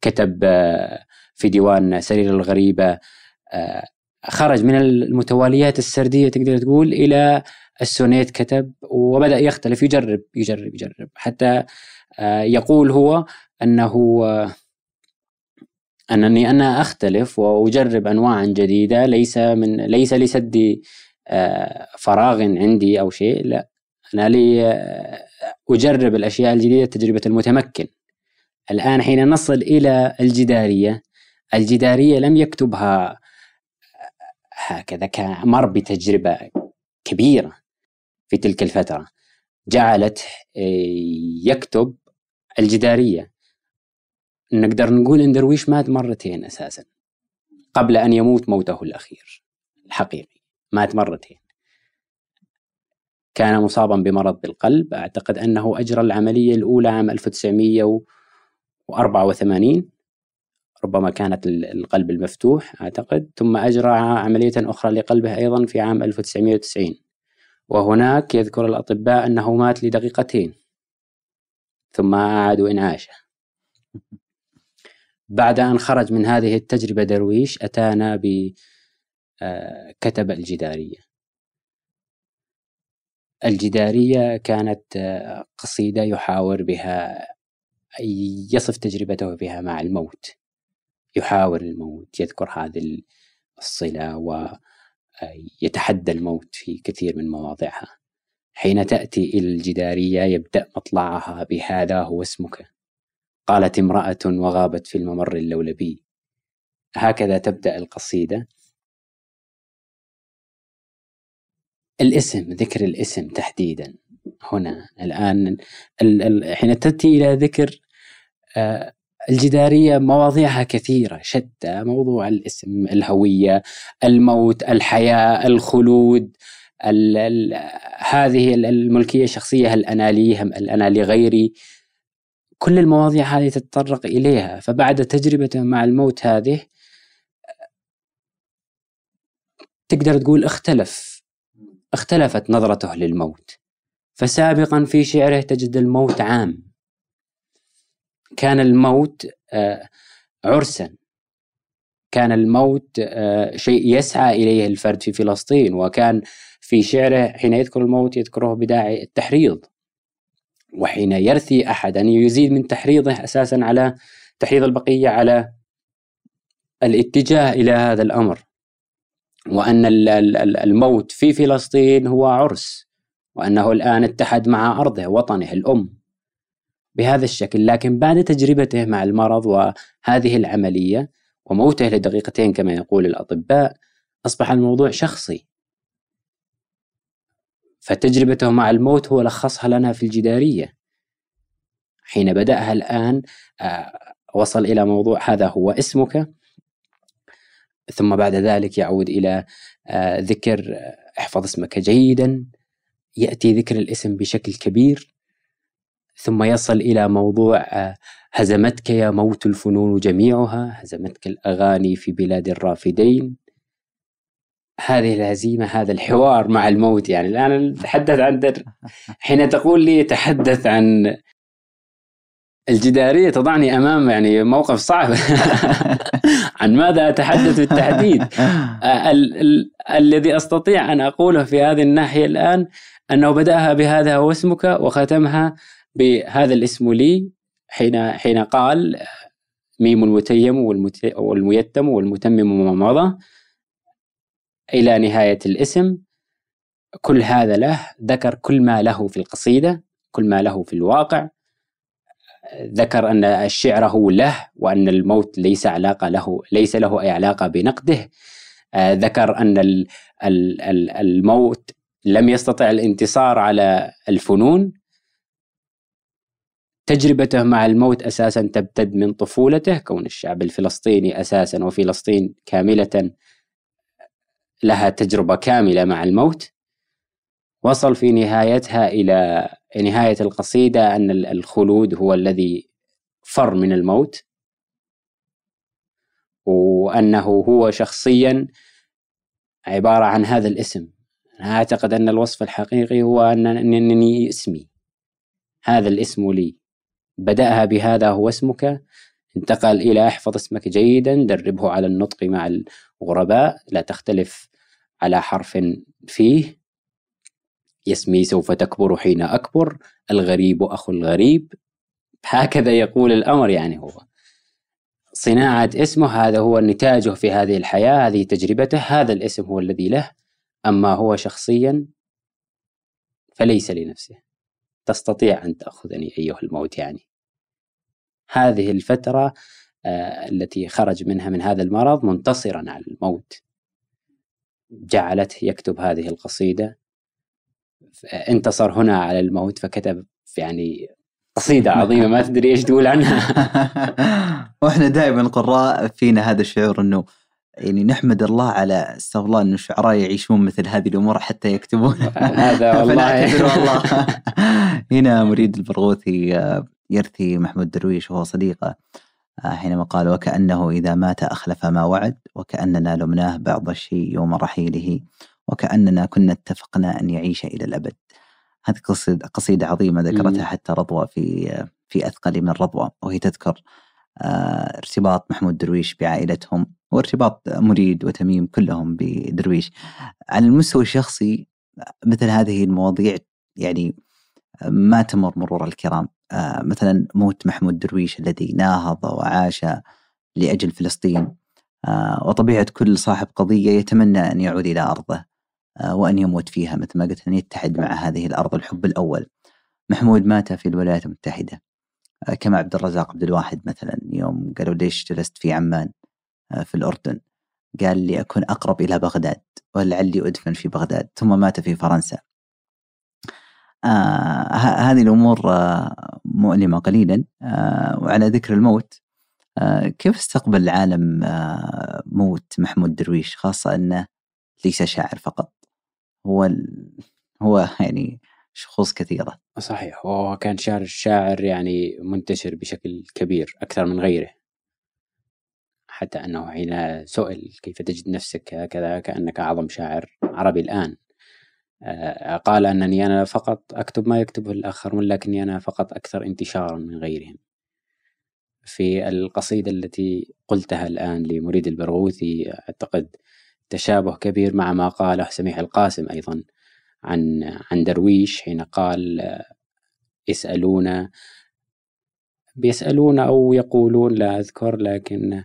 كتب آه، في ديوان سرير الغريبة خرج من المتواليات السردية تقدر تقول إلى السونيت كتب وبدأ يختلف يجرب يجرب يجرب. حتى آه، يقول هو أنه آه، أنني أنا أختلف وأجرب أنواعا جديدة ليس من ليس لسد آه، فراغ عندي أو شيء لا. أنا لي أجرب الأشياء الجديدة تجربة المتمكن. الآن حين نصل إلى الجدارية الجدارية لم يكتبها هكذا كمر بتجربة كبيرة. في تلك الفترة. جعلت آه، يكتب الجدارية. نقدر نقول إن درويش مات مرتين أساسا. قبل أن يموت موته الأخير الحقيقي. مات مرتين. كان مصابا بمرض بالقلب. أعتقد أنه أجرى العملية الأولى عام 1984 ربما كانت القلب المفتوح أعتقد. ثم أجرى عملية أخرى لقلبه أيضا في عام 1990 وهناك يذكر الأطباء أنه مات لدقيقتين. ثم أعادوا إنعاشه. بعد أن خرج من هذه التجربة درويش أتانا بكتب الجدارية. الجدارية كانت قصيدة يحاور بها يصف تجربته بها مع الموت. يحاور الموت يذكر هذه الصلة ويتحدى الموت في كثير من مواضعها. حين تأتي إلى الجدارية يبدأ مطلعها بهذا هو اسمك. قالت امرأة وغابت في الممر اللولبي. هكذا تبدأ القصيدة. الاسم ذكر الاسم تحديدا. هنا الآن حين تأتي إلى ذكر آه، الجدارية مواضيعها كثيرة شتى موضوع الاسم الهوية الموت الحياة الخلود ال ال هذه الملكية الشخصية هل أنا لي هل أنا لغيري كل المواضيع هذه تتطرق إليها فبعد تجربته مع الموت هذه تقدر تقول اختلف اختلفت نظرته للموت. فسابقا في شعره تجد الموت عام. كان الموت آه، عرسا. كان الموت آه، شيء يسعى إليه الفرد في فلسطين وكان في شعره حين يذكر الموت يذكره بداعي التحريض. وحين يرثي احدا يزيد من تحريضه أساسا على تحريض البقية على الاتجاه إلى هذا الأمر. وأن الموت في فلسطين هو عرس وأنه الآن اتحد مع أرضه وطنه الأم. بهذا الشكل لكن بعد تجربته مع المرض وهذه العملية وموته لدقيقتين كما يقول الأطباء أصبح الموضوع شخصي. فتجربته مع الموت هو لخصها لنا في الجدارية. حين بدأها الآن آه، وصل إلى موضوع هذا هو اسمك ثم بعد ذلك يعود إلى آه، ذكر آه، احفظ اسمك جيدا يأتي ذكر الاسم بشكل كبير. ثم يصل إلى موضوع هزمتك يا موت الفنون جميعها هزمتك الأغاني في بلاد الرافدين. هذه الهزيمة هذا الحوار مع الموت يعني. الآن نتحدث عن در. حين تقول لي تحدث عن الجدارية تضعني أمام يعني موقف صعب. عن ماذا أتحدث بالتحديد؟ ال- ال- الذي أستطيع أن أقوله في هذه الناحية الآن أنه بدأها بهذا هو اسمك وختمها بهذا الاسم لي حين حين قال ميم المتيم والميتم والمتمم وما مضى إلى نهاية الاسم. كل هذا له ذكر كل ما له في القصيدة كل ما له في الواقع. ذكر أن الشعر هو له وأن الموت ليس علاقة له ليس له أي علاقة بنقده. ذكر أن الموت لم يستطع الانتصار على الفنون. تجربته مع الموت أساسا تبتد من طفولته كون الشعب الفلسطيني أساسا وفلسطين كاملة لها تجربة كاملة مع الموت. وصل في نهايتها إلى نهاية القصيدة أن الخلود هو الذي فر من الموت. وأنه هو شخصيا عبارة عن هذا الاسم. أنا أعتقد أن الوصف الحقيقي هو أنني اسمي. هذا الاسم لي. بدأها بهذا هو اسمك. انتقل إلى احفظ اسمك جيدا دربه على النطق مع الغرباء. لا تختلف على حرف فيه. يسمي سوف تكبر حين أكبر. الغريب أخو الغريب. هكذا يقول الأمر يعني هو. صناعة اسمه هذا هو نتاجه في هذه الحياة هذه تجربته هذا الاسم هو الذي له. أما هو شخصيا فليس لنفسه. تستطيع أن تأخذني أيها الموت يعني. هذه الفترة آه، التي خرج منها من هذا المرض منتصرا على الموت. جعلته يكتب هذه القصيدة. انتصر هنا على الموت فكتب يعني قصيدة عظيمة ما تدري إيش تقول عنها. وإحنا دائما القراء فينا هذا الشعور إنه يعني نحمد الله على استغفر الله انه الشعراء يعيشون مثل هذه الأمور حتى يكتبون. هذا والله. والله. هنا مريد البرغوثي آه، يرثي محمود درويش وهو صديقه آه، حينما قال وكأنه إذا مات أخلف ما وعد وكأننا لمناه بعض الشيء يوم رحيله وكأننا كنا اتفقنا أن يعيش إلى الأبد. هذه قصيدة, قصيدة عظيمة ذكرتها حتى رضوى في في أثقل من رضوى وهي تذكر آه، ارتباط محمود درويش بعائلتهم وارتباط مريد وتميم كلهم بدرويش. على المستوى الشخصي مثل هذه المواضيع يعني ما تمر مرور الكرام. آه، مثلا موت محمود درويش الذي ناهض وعاش لأجل فلسطين. آه، وطبيعة كل صاحب قضية يتمنى أن يعود إلى أرضه آه، وأن يموت فيها مثل ما قلت أن يتحد مع هذه الأرض الحب الأول. محمود مات في الولايات المتحدة. كما عبد الرزاق عبد الواحد مثلا يوم قالوا ليش جلست في عمان في الأردن؟ قال لي أكون أقرب إلى بغداد ولعلي أدفن في بغداد ثم مات في فرنسا. آه هذه الأمور آه مؤلمة قليلا آه وعلى ذكر الموت آه كيف استقبل العالم آه موت محمود درويش؟ خاصة أنه ليس شاعر فقط هو هو يعني شخوص كثيرة. صحيح هو كان شاعر شاعر يعني منتشر بشكل كبير أكثر من غيره. حتى أنه حين سئل كيف تجد نفسك هكذا كأنك أعظم شاعر عربي الآن. آه، قال أنني أنا فقط أكتب ما يكتبه الآخرون لكني أنا فقط أكثر انتشارا من غيرهم. في القصيدة التي قلتها الآن لمريد البرغوثي أعتقد تشابه كبير مع ما قاله سميح القاسم أيضا. عن عن درويش حين قال يسألون بيسألون أو يقولون لا أذكر لكن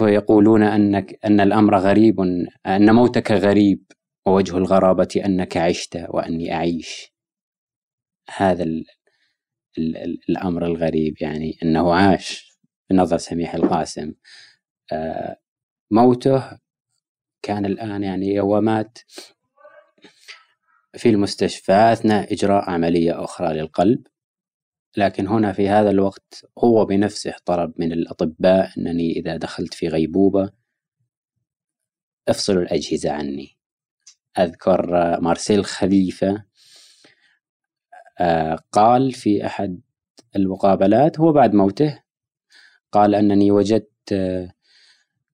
يقولون أنك أن الأمر غريب أن موتك غريب ووجه الغرابة أنك عشت وأني أعيش. هذا ال ال ال الأمر الغريب يعني أنه عاش. بنظر سميح القاسم. آه، موته كان الآن يعني هو مات في المستشفى أثناء إجراء عملية أخرى للقلب لكن هنا في هذا الوقت هو بنفسه طلب من الأطباء أنني إذا دخلت في غيبوبة افصلوا الأجهزة عني. أذكر مارسيل خليفة آه، قال في أحد المقابلات هو بعد موته قال أنني وجدت آه،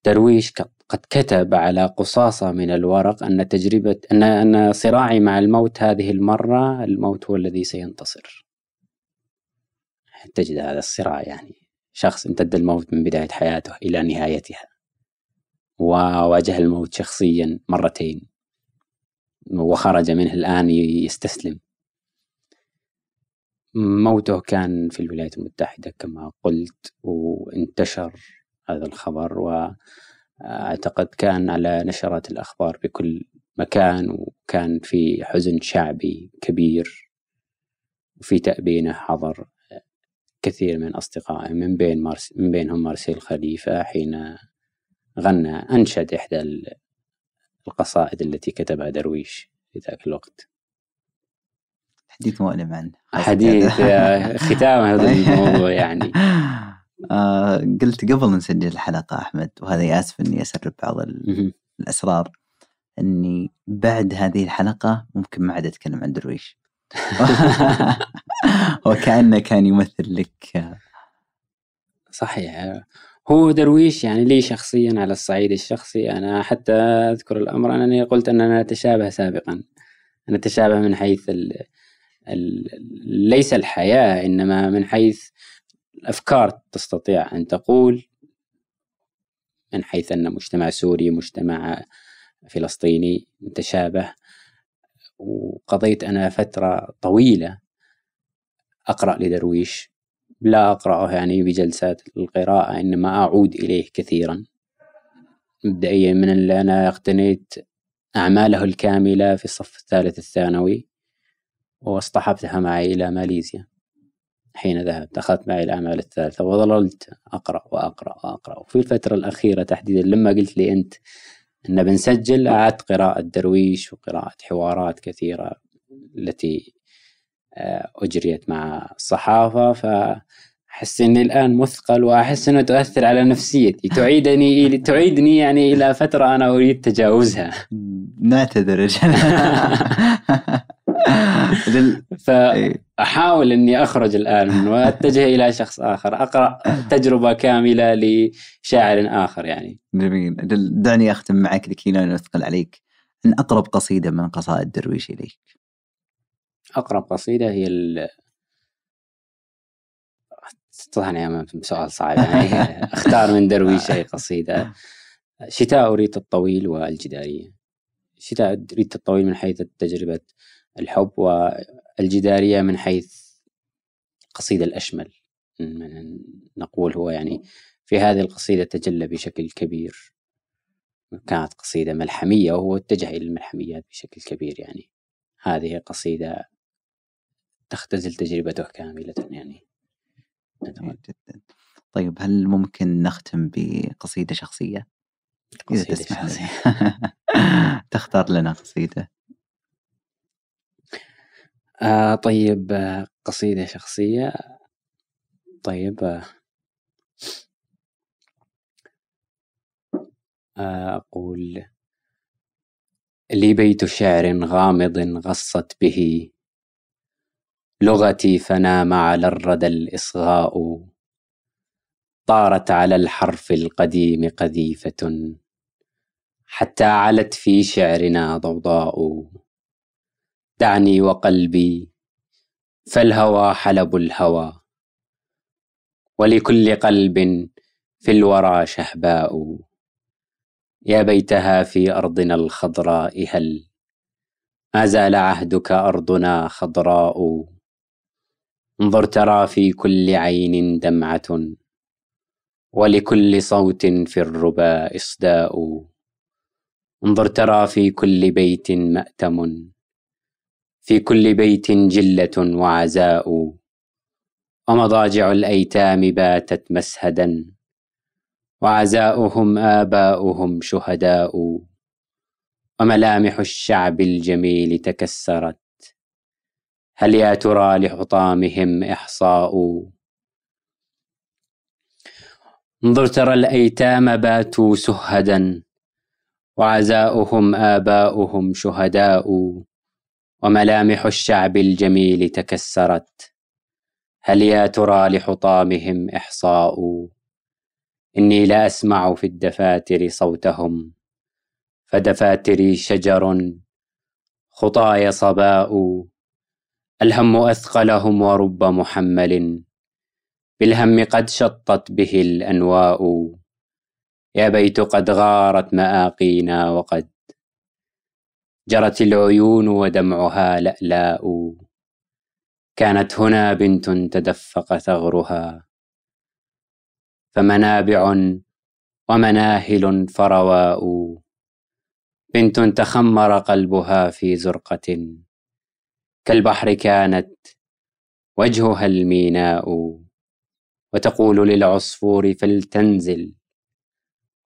درويش قد كتب على قصاصة من الورق أن تجربة أن أن صراعي مع الموت هذه المرة الموت هو الذي سينتصر. تجد هذا الصراع يعني شخص امتد الموت من بداية حياته إلى نهايتها. وواجه الموت شخصيا مرتين. وخرج منه الآن يستسلم. موته كان في الولايات المتحدة كما قلت وانتشر هذا الخبر وأعتقد كان على نشرات الأخبار بكل مكان وكان في حزن شعبي كبير وفي تأبينه حضر كثير من أصدقائي من بين مارس من بينهم مارسيل خليفة حين غنى أنشد إحدى القصائد التي كتبها درويش في ذاك الوقت. حديث مؤلم عنه حديث ختام هذا الموضوع يعني. آه قلت قبل نسجل الحلقة أحمد وهذا آسف إني أسرب بعض الأسرار إني بعد هذه الحلقة ممكن ما عاد أتكلم عن درويش. وكأنه كان يمثل لك. صحيح. هو درويش يعني لي شخصيا على الصعيد الشخصي أنا حتى أذكر الأمر أنني قلت أننا نتشابه سابقا. نتشابه من حيث ال ال ليس الحياة إنما من حيث الأفكار تستطيع أن تقول من حيث أن مجتمع سوري مجتمع فلسطيني متشابه. وقضيت أنا فترة طويلة أقرأ لدرويش. لا أقرأه يعني بجلسات القراءة إنما أعود إليه كثيرا. مبدئيا من اللي أنا اقتنيت أعماله الكاملة في الصف الثالث الثانوي واصطحبتها معي إلى ماليزيا. حين ذهبت أخذت معي الأعمال الثالثة وظللت. أقرأ وأقرأ وأقرأ. وفي الفترة الأخيرة تحديدا لما قلت لي أنت أن بنسجل أعدت قراءة درويش وقراءة حوارات كثيرة التي آه، أجريت مع الصحافة. فأحس إني الآن مثقل وأحس إنه تؤثر على نفسيتي. تعيدني تعيدني يعني إلى فترة أنا أريد تجاوزها. نعتذر فأحاول إني أخرج الآن وأتجه إلى شخص آخر أقرأ تجربة كاملة لشاعر آخر يعني. جميل. دعني أختم معك لكي لا نثقل عليك. أن أقرب قصيدة من قصائد درويش إليك. أقرب قصيدة هي ال طبعا سؤال صعب يعني. أختار من درويش أي قصيدة. شتاء أريد الطويل والجدارية. شتاء أريد الطويل من حيث تجربة الحب والجدارية من حيث القصيده الأشمل نقول هو يعني في هذه القصيدة تجلى بشكل كبير. كانت قصيدة ملحمية وهو اتجه إلى الملحميات بشكل كبير يعني. هذه قصيدة تختزل تجربته كاملة يعني. جميل جدا. طيب هل ممكن نختم بقصيدة شخصية؟ قصيدة شخصية. تختار لنا قصيدة. آه طيب قصيدة شخصية. طيب آه. أقول لي بيت شعر غامض غصت به. لغتي فنام على الردى الإصغاء. طارت على الحرف القديم قذيفة. حتى علت في شعرنا ضوضاء. دعني وقلبي فالهوى حلب الهوى. ولكل قلب في الورى شهباء. يا بيتها في أرضنا الخضراء هل؟ ما زال عهدك أرضنا خضراء. انظر ترى في كل عين دمعة. ولكل صوت في الربا إصداء. انظر ترى في كل بيت مأتم. في كل بيت جلة وعزاء ومضاجع الأيتام باتت مسهدا وعزاؤهم آباؤهم شهداء وملامح الشعب الجميل تكسرت. هل يا ترى لحطامهم إحصاء؟ انظر ترى الأيتام باتوا سهدا وعزاؤهم آباؤهم شهداء. وملامح الشعب الجميل تكسرت. هل يا ترى لحطامهم إحصاء؟ إني لا أسمع في الدفاتر صوتهم. فدفاتري شجر خطاي صباء. الهم أثقلهم ورب محمل. بالهم قد شطت به الأنواء. يا بيت قد غارت مآقينا وقد جرت العيون ودمعها لألاء. كانت هنا بنت تدفق ثغرها. فمنابع ومناهل فرواء. بنت تخمر قلبها في زرقة. كالبحر كانت وجهها الميناء. وتقول للعصفور فلتنزل.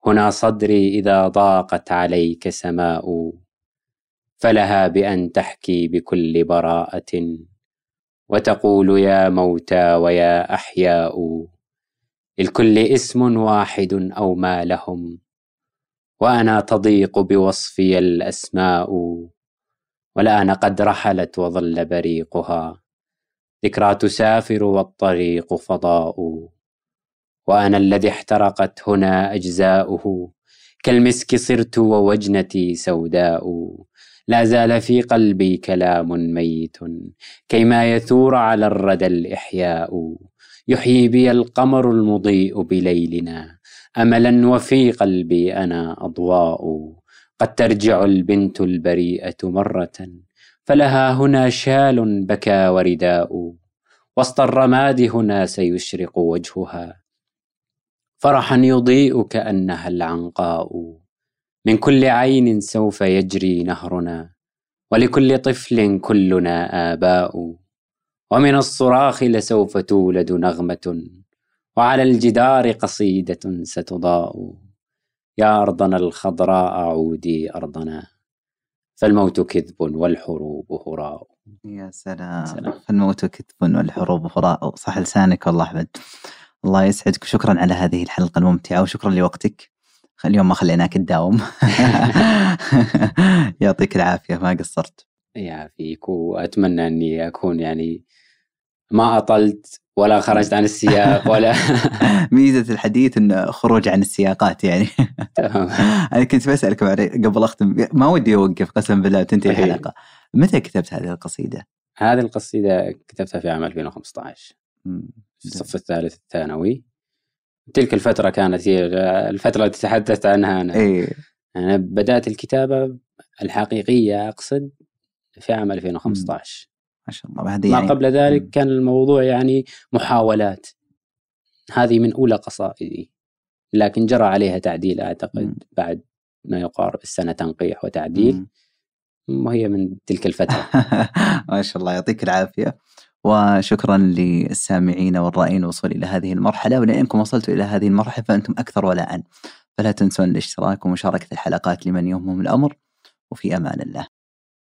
هنا صدري إذا ضاقت عليك سماء. فلها بأن تحكي بكل براءة وتقول يا موتى ويا أحياء الكل اسم واحد أو ما لهم وأنا تضيق بوصفي الأسماء والآن قد رحلت وظل بريقها ذكرى تسافر والطريق فضاء وأنا الذي احترقت هنا أجزاؤه كالمسك صرت ووجنتي سوداء لا زال في قلبي كلام ميت. كيما يثور على الردى الإحياء يحيي بي القمر المضيء بليلنا. أملا وفي قلبي أنا أضواء. قد ترجع البنت البريئة مرة فلها هنا شال بكى ورداء. وسط الرماد هنا سيشرق وجهها. فرحا يضيء كأنها العنقاء. من كل عين سوف يجري نهرنا ولكل طفل كلنا آباء ومن الصراخ لسوف تولد نغمة وعلى الجدار قصيدة ستضاء يا أرضنا الخضراء عودي أرضنا فالموت كذب والحروب هراء. يا سلام, سلام. فالموت كذب والحروب هراء. صح لسانك والله أحمد. الله يسعدك. شكرا على هذه الحلقة الممتعة وشكرا لوقتك. اليوم ما خليناك تداوم. يعطيك العافية ما قصرت. يعافيك وأتمنى أني أكون يعني ما أطلت ولا خرجت عن السياق ولا ميزة الحديث إنه خروج عن السياقات يعني. تمام. أنا كنت بسألك قبل أختم ما ودي أوقف قسم بالله وتنتهي الحلقة. متى كتبت هذه القصيدة؟ هذه القصيدة كتبتها في عام 2015 مم. في الصف الثالث الثانوي. تلك الفترة كانت هي الفترة التي تحدثت عنها أنا. إيه. أنا بدأت الكتابة الحقيقية أقصد في عام 2015 ما شاء الله. هذه ما يعني قبل ذلك مم. كان الموضوع يعني محاولات. هذه من أولى قصائدي لكن جرى عليها تعديل مم. أعتقد بعد ما يقارب السنة تنقيح وتعديل. مم. وهي من تلك الفترة. ما شاء الله يعطيك العافية. وشكرا للسامعين والرائين الوصول إلى هذه المرحلة ولأنكم وصلتوا إلى هذه المرحلة فأنتم أكثر ولاء. فلا تنسون الاشتراك ومشاركة الحلقات لمن يهمهم الأمر وفي أمان الله.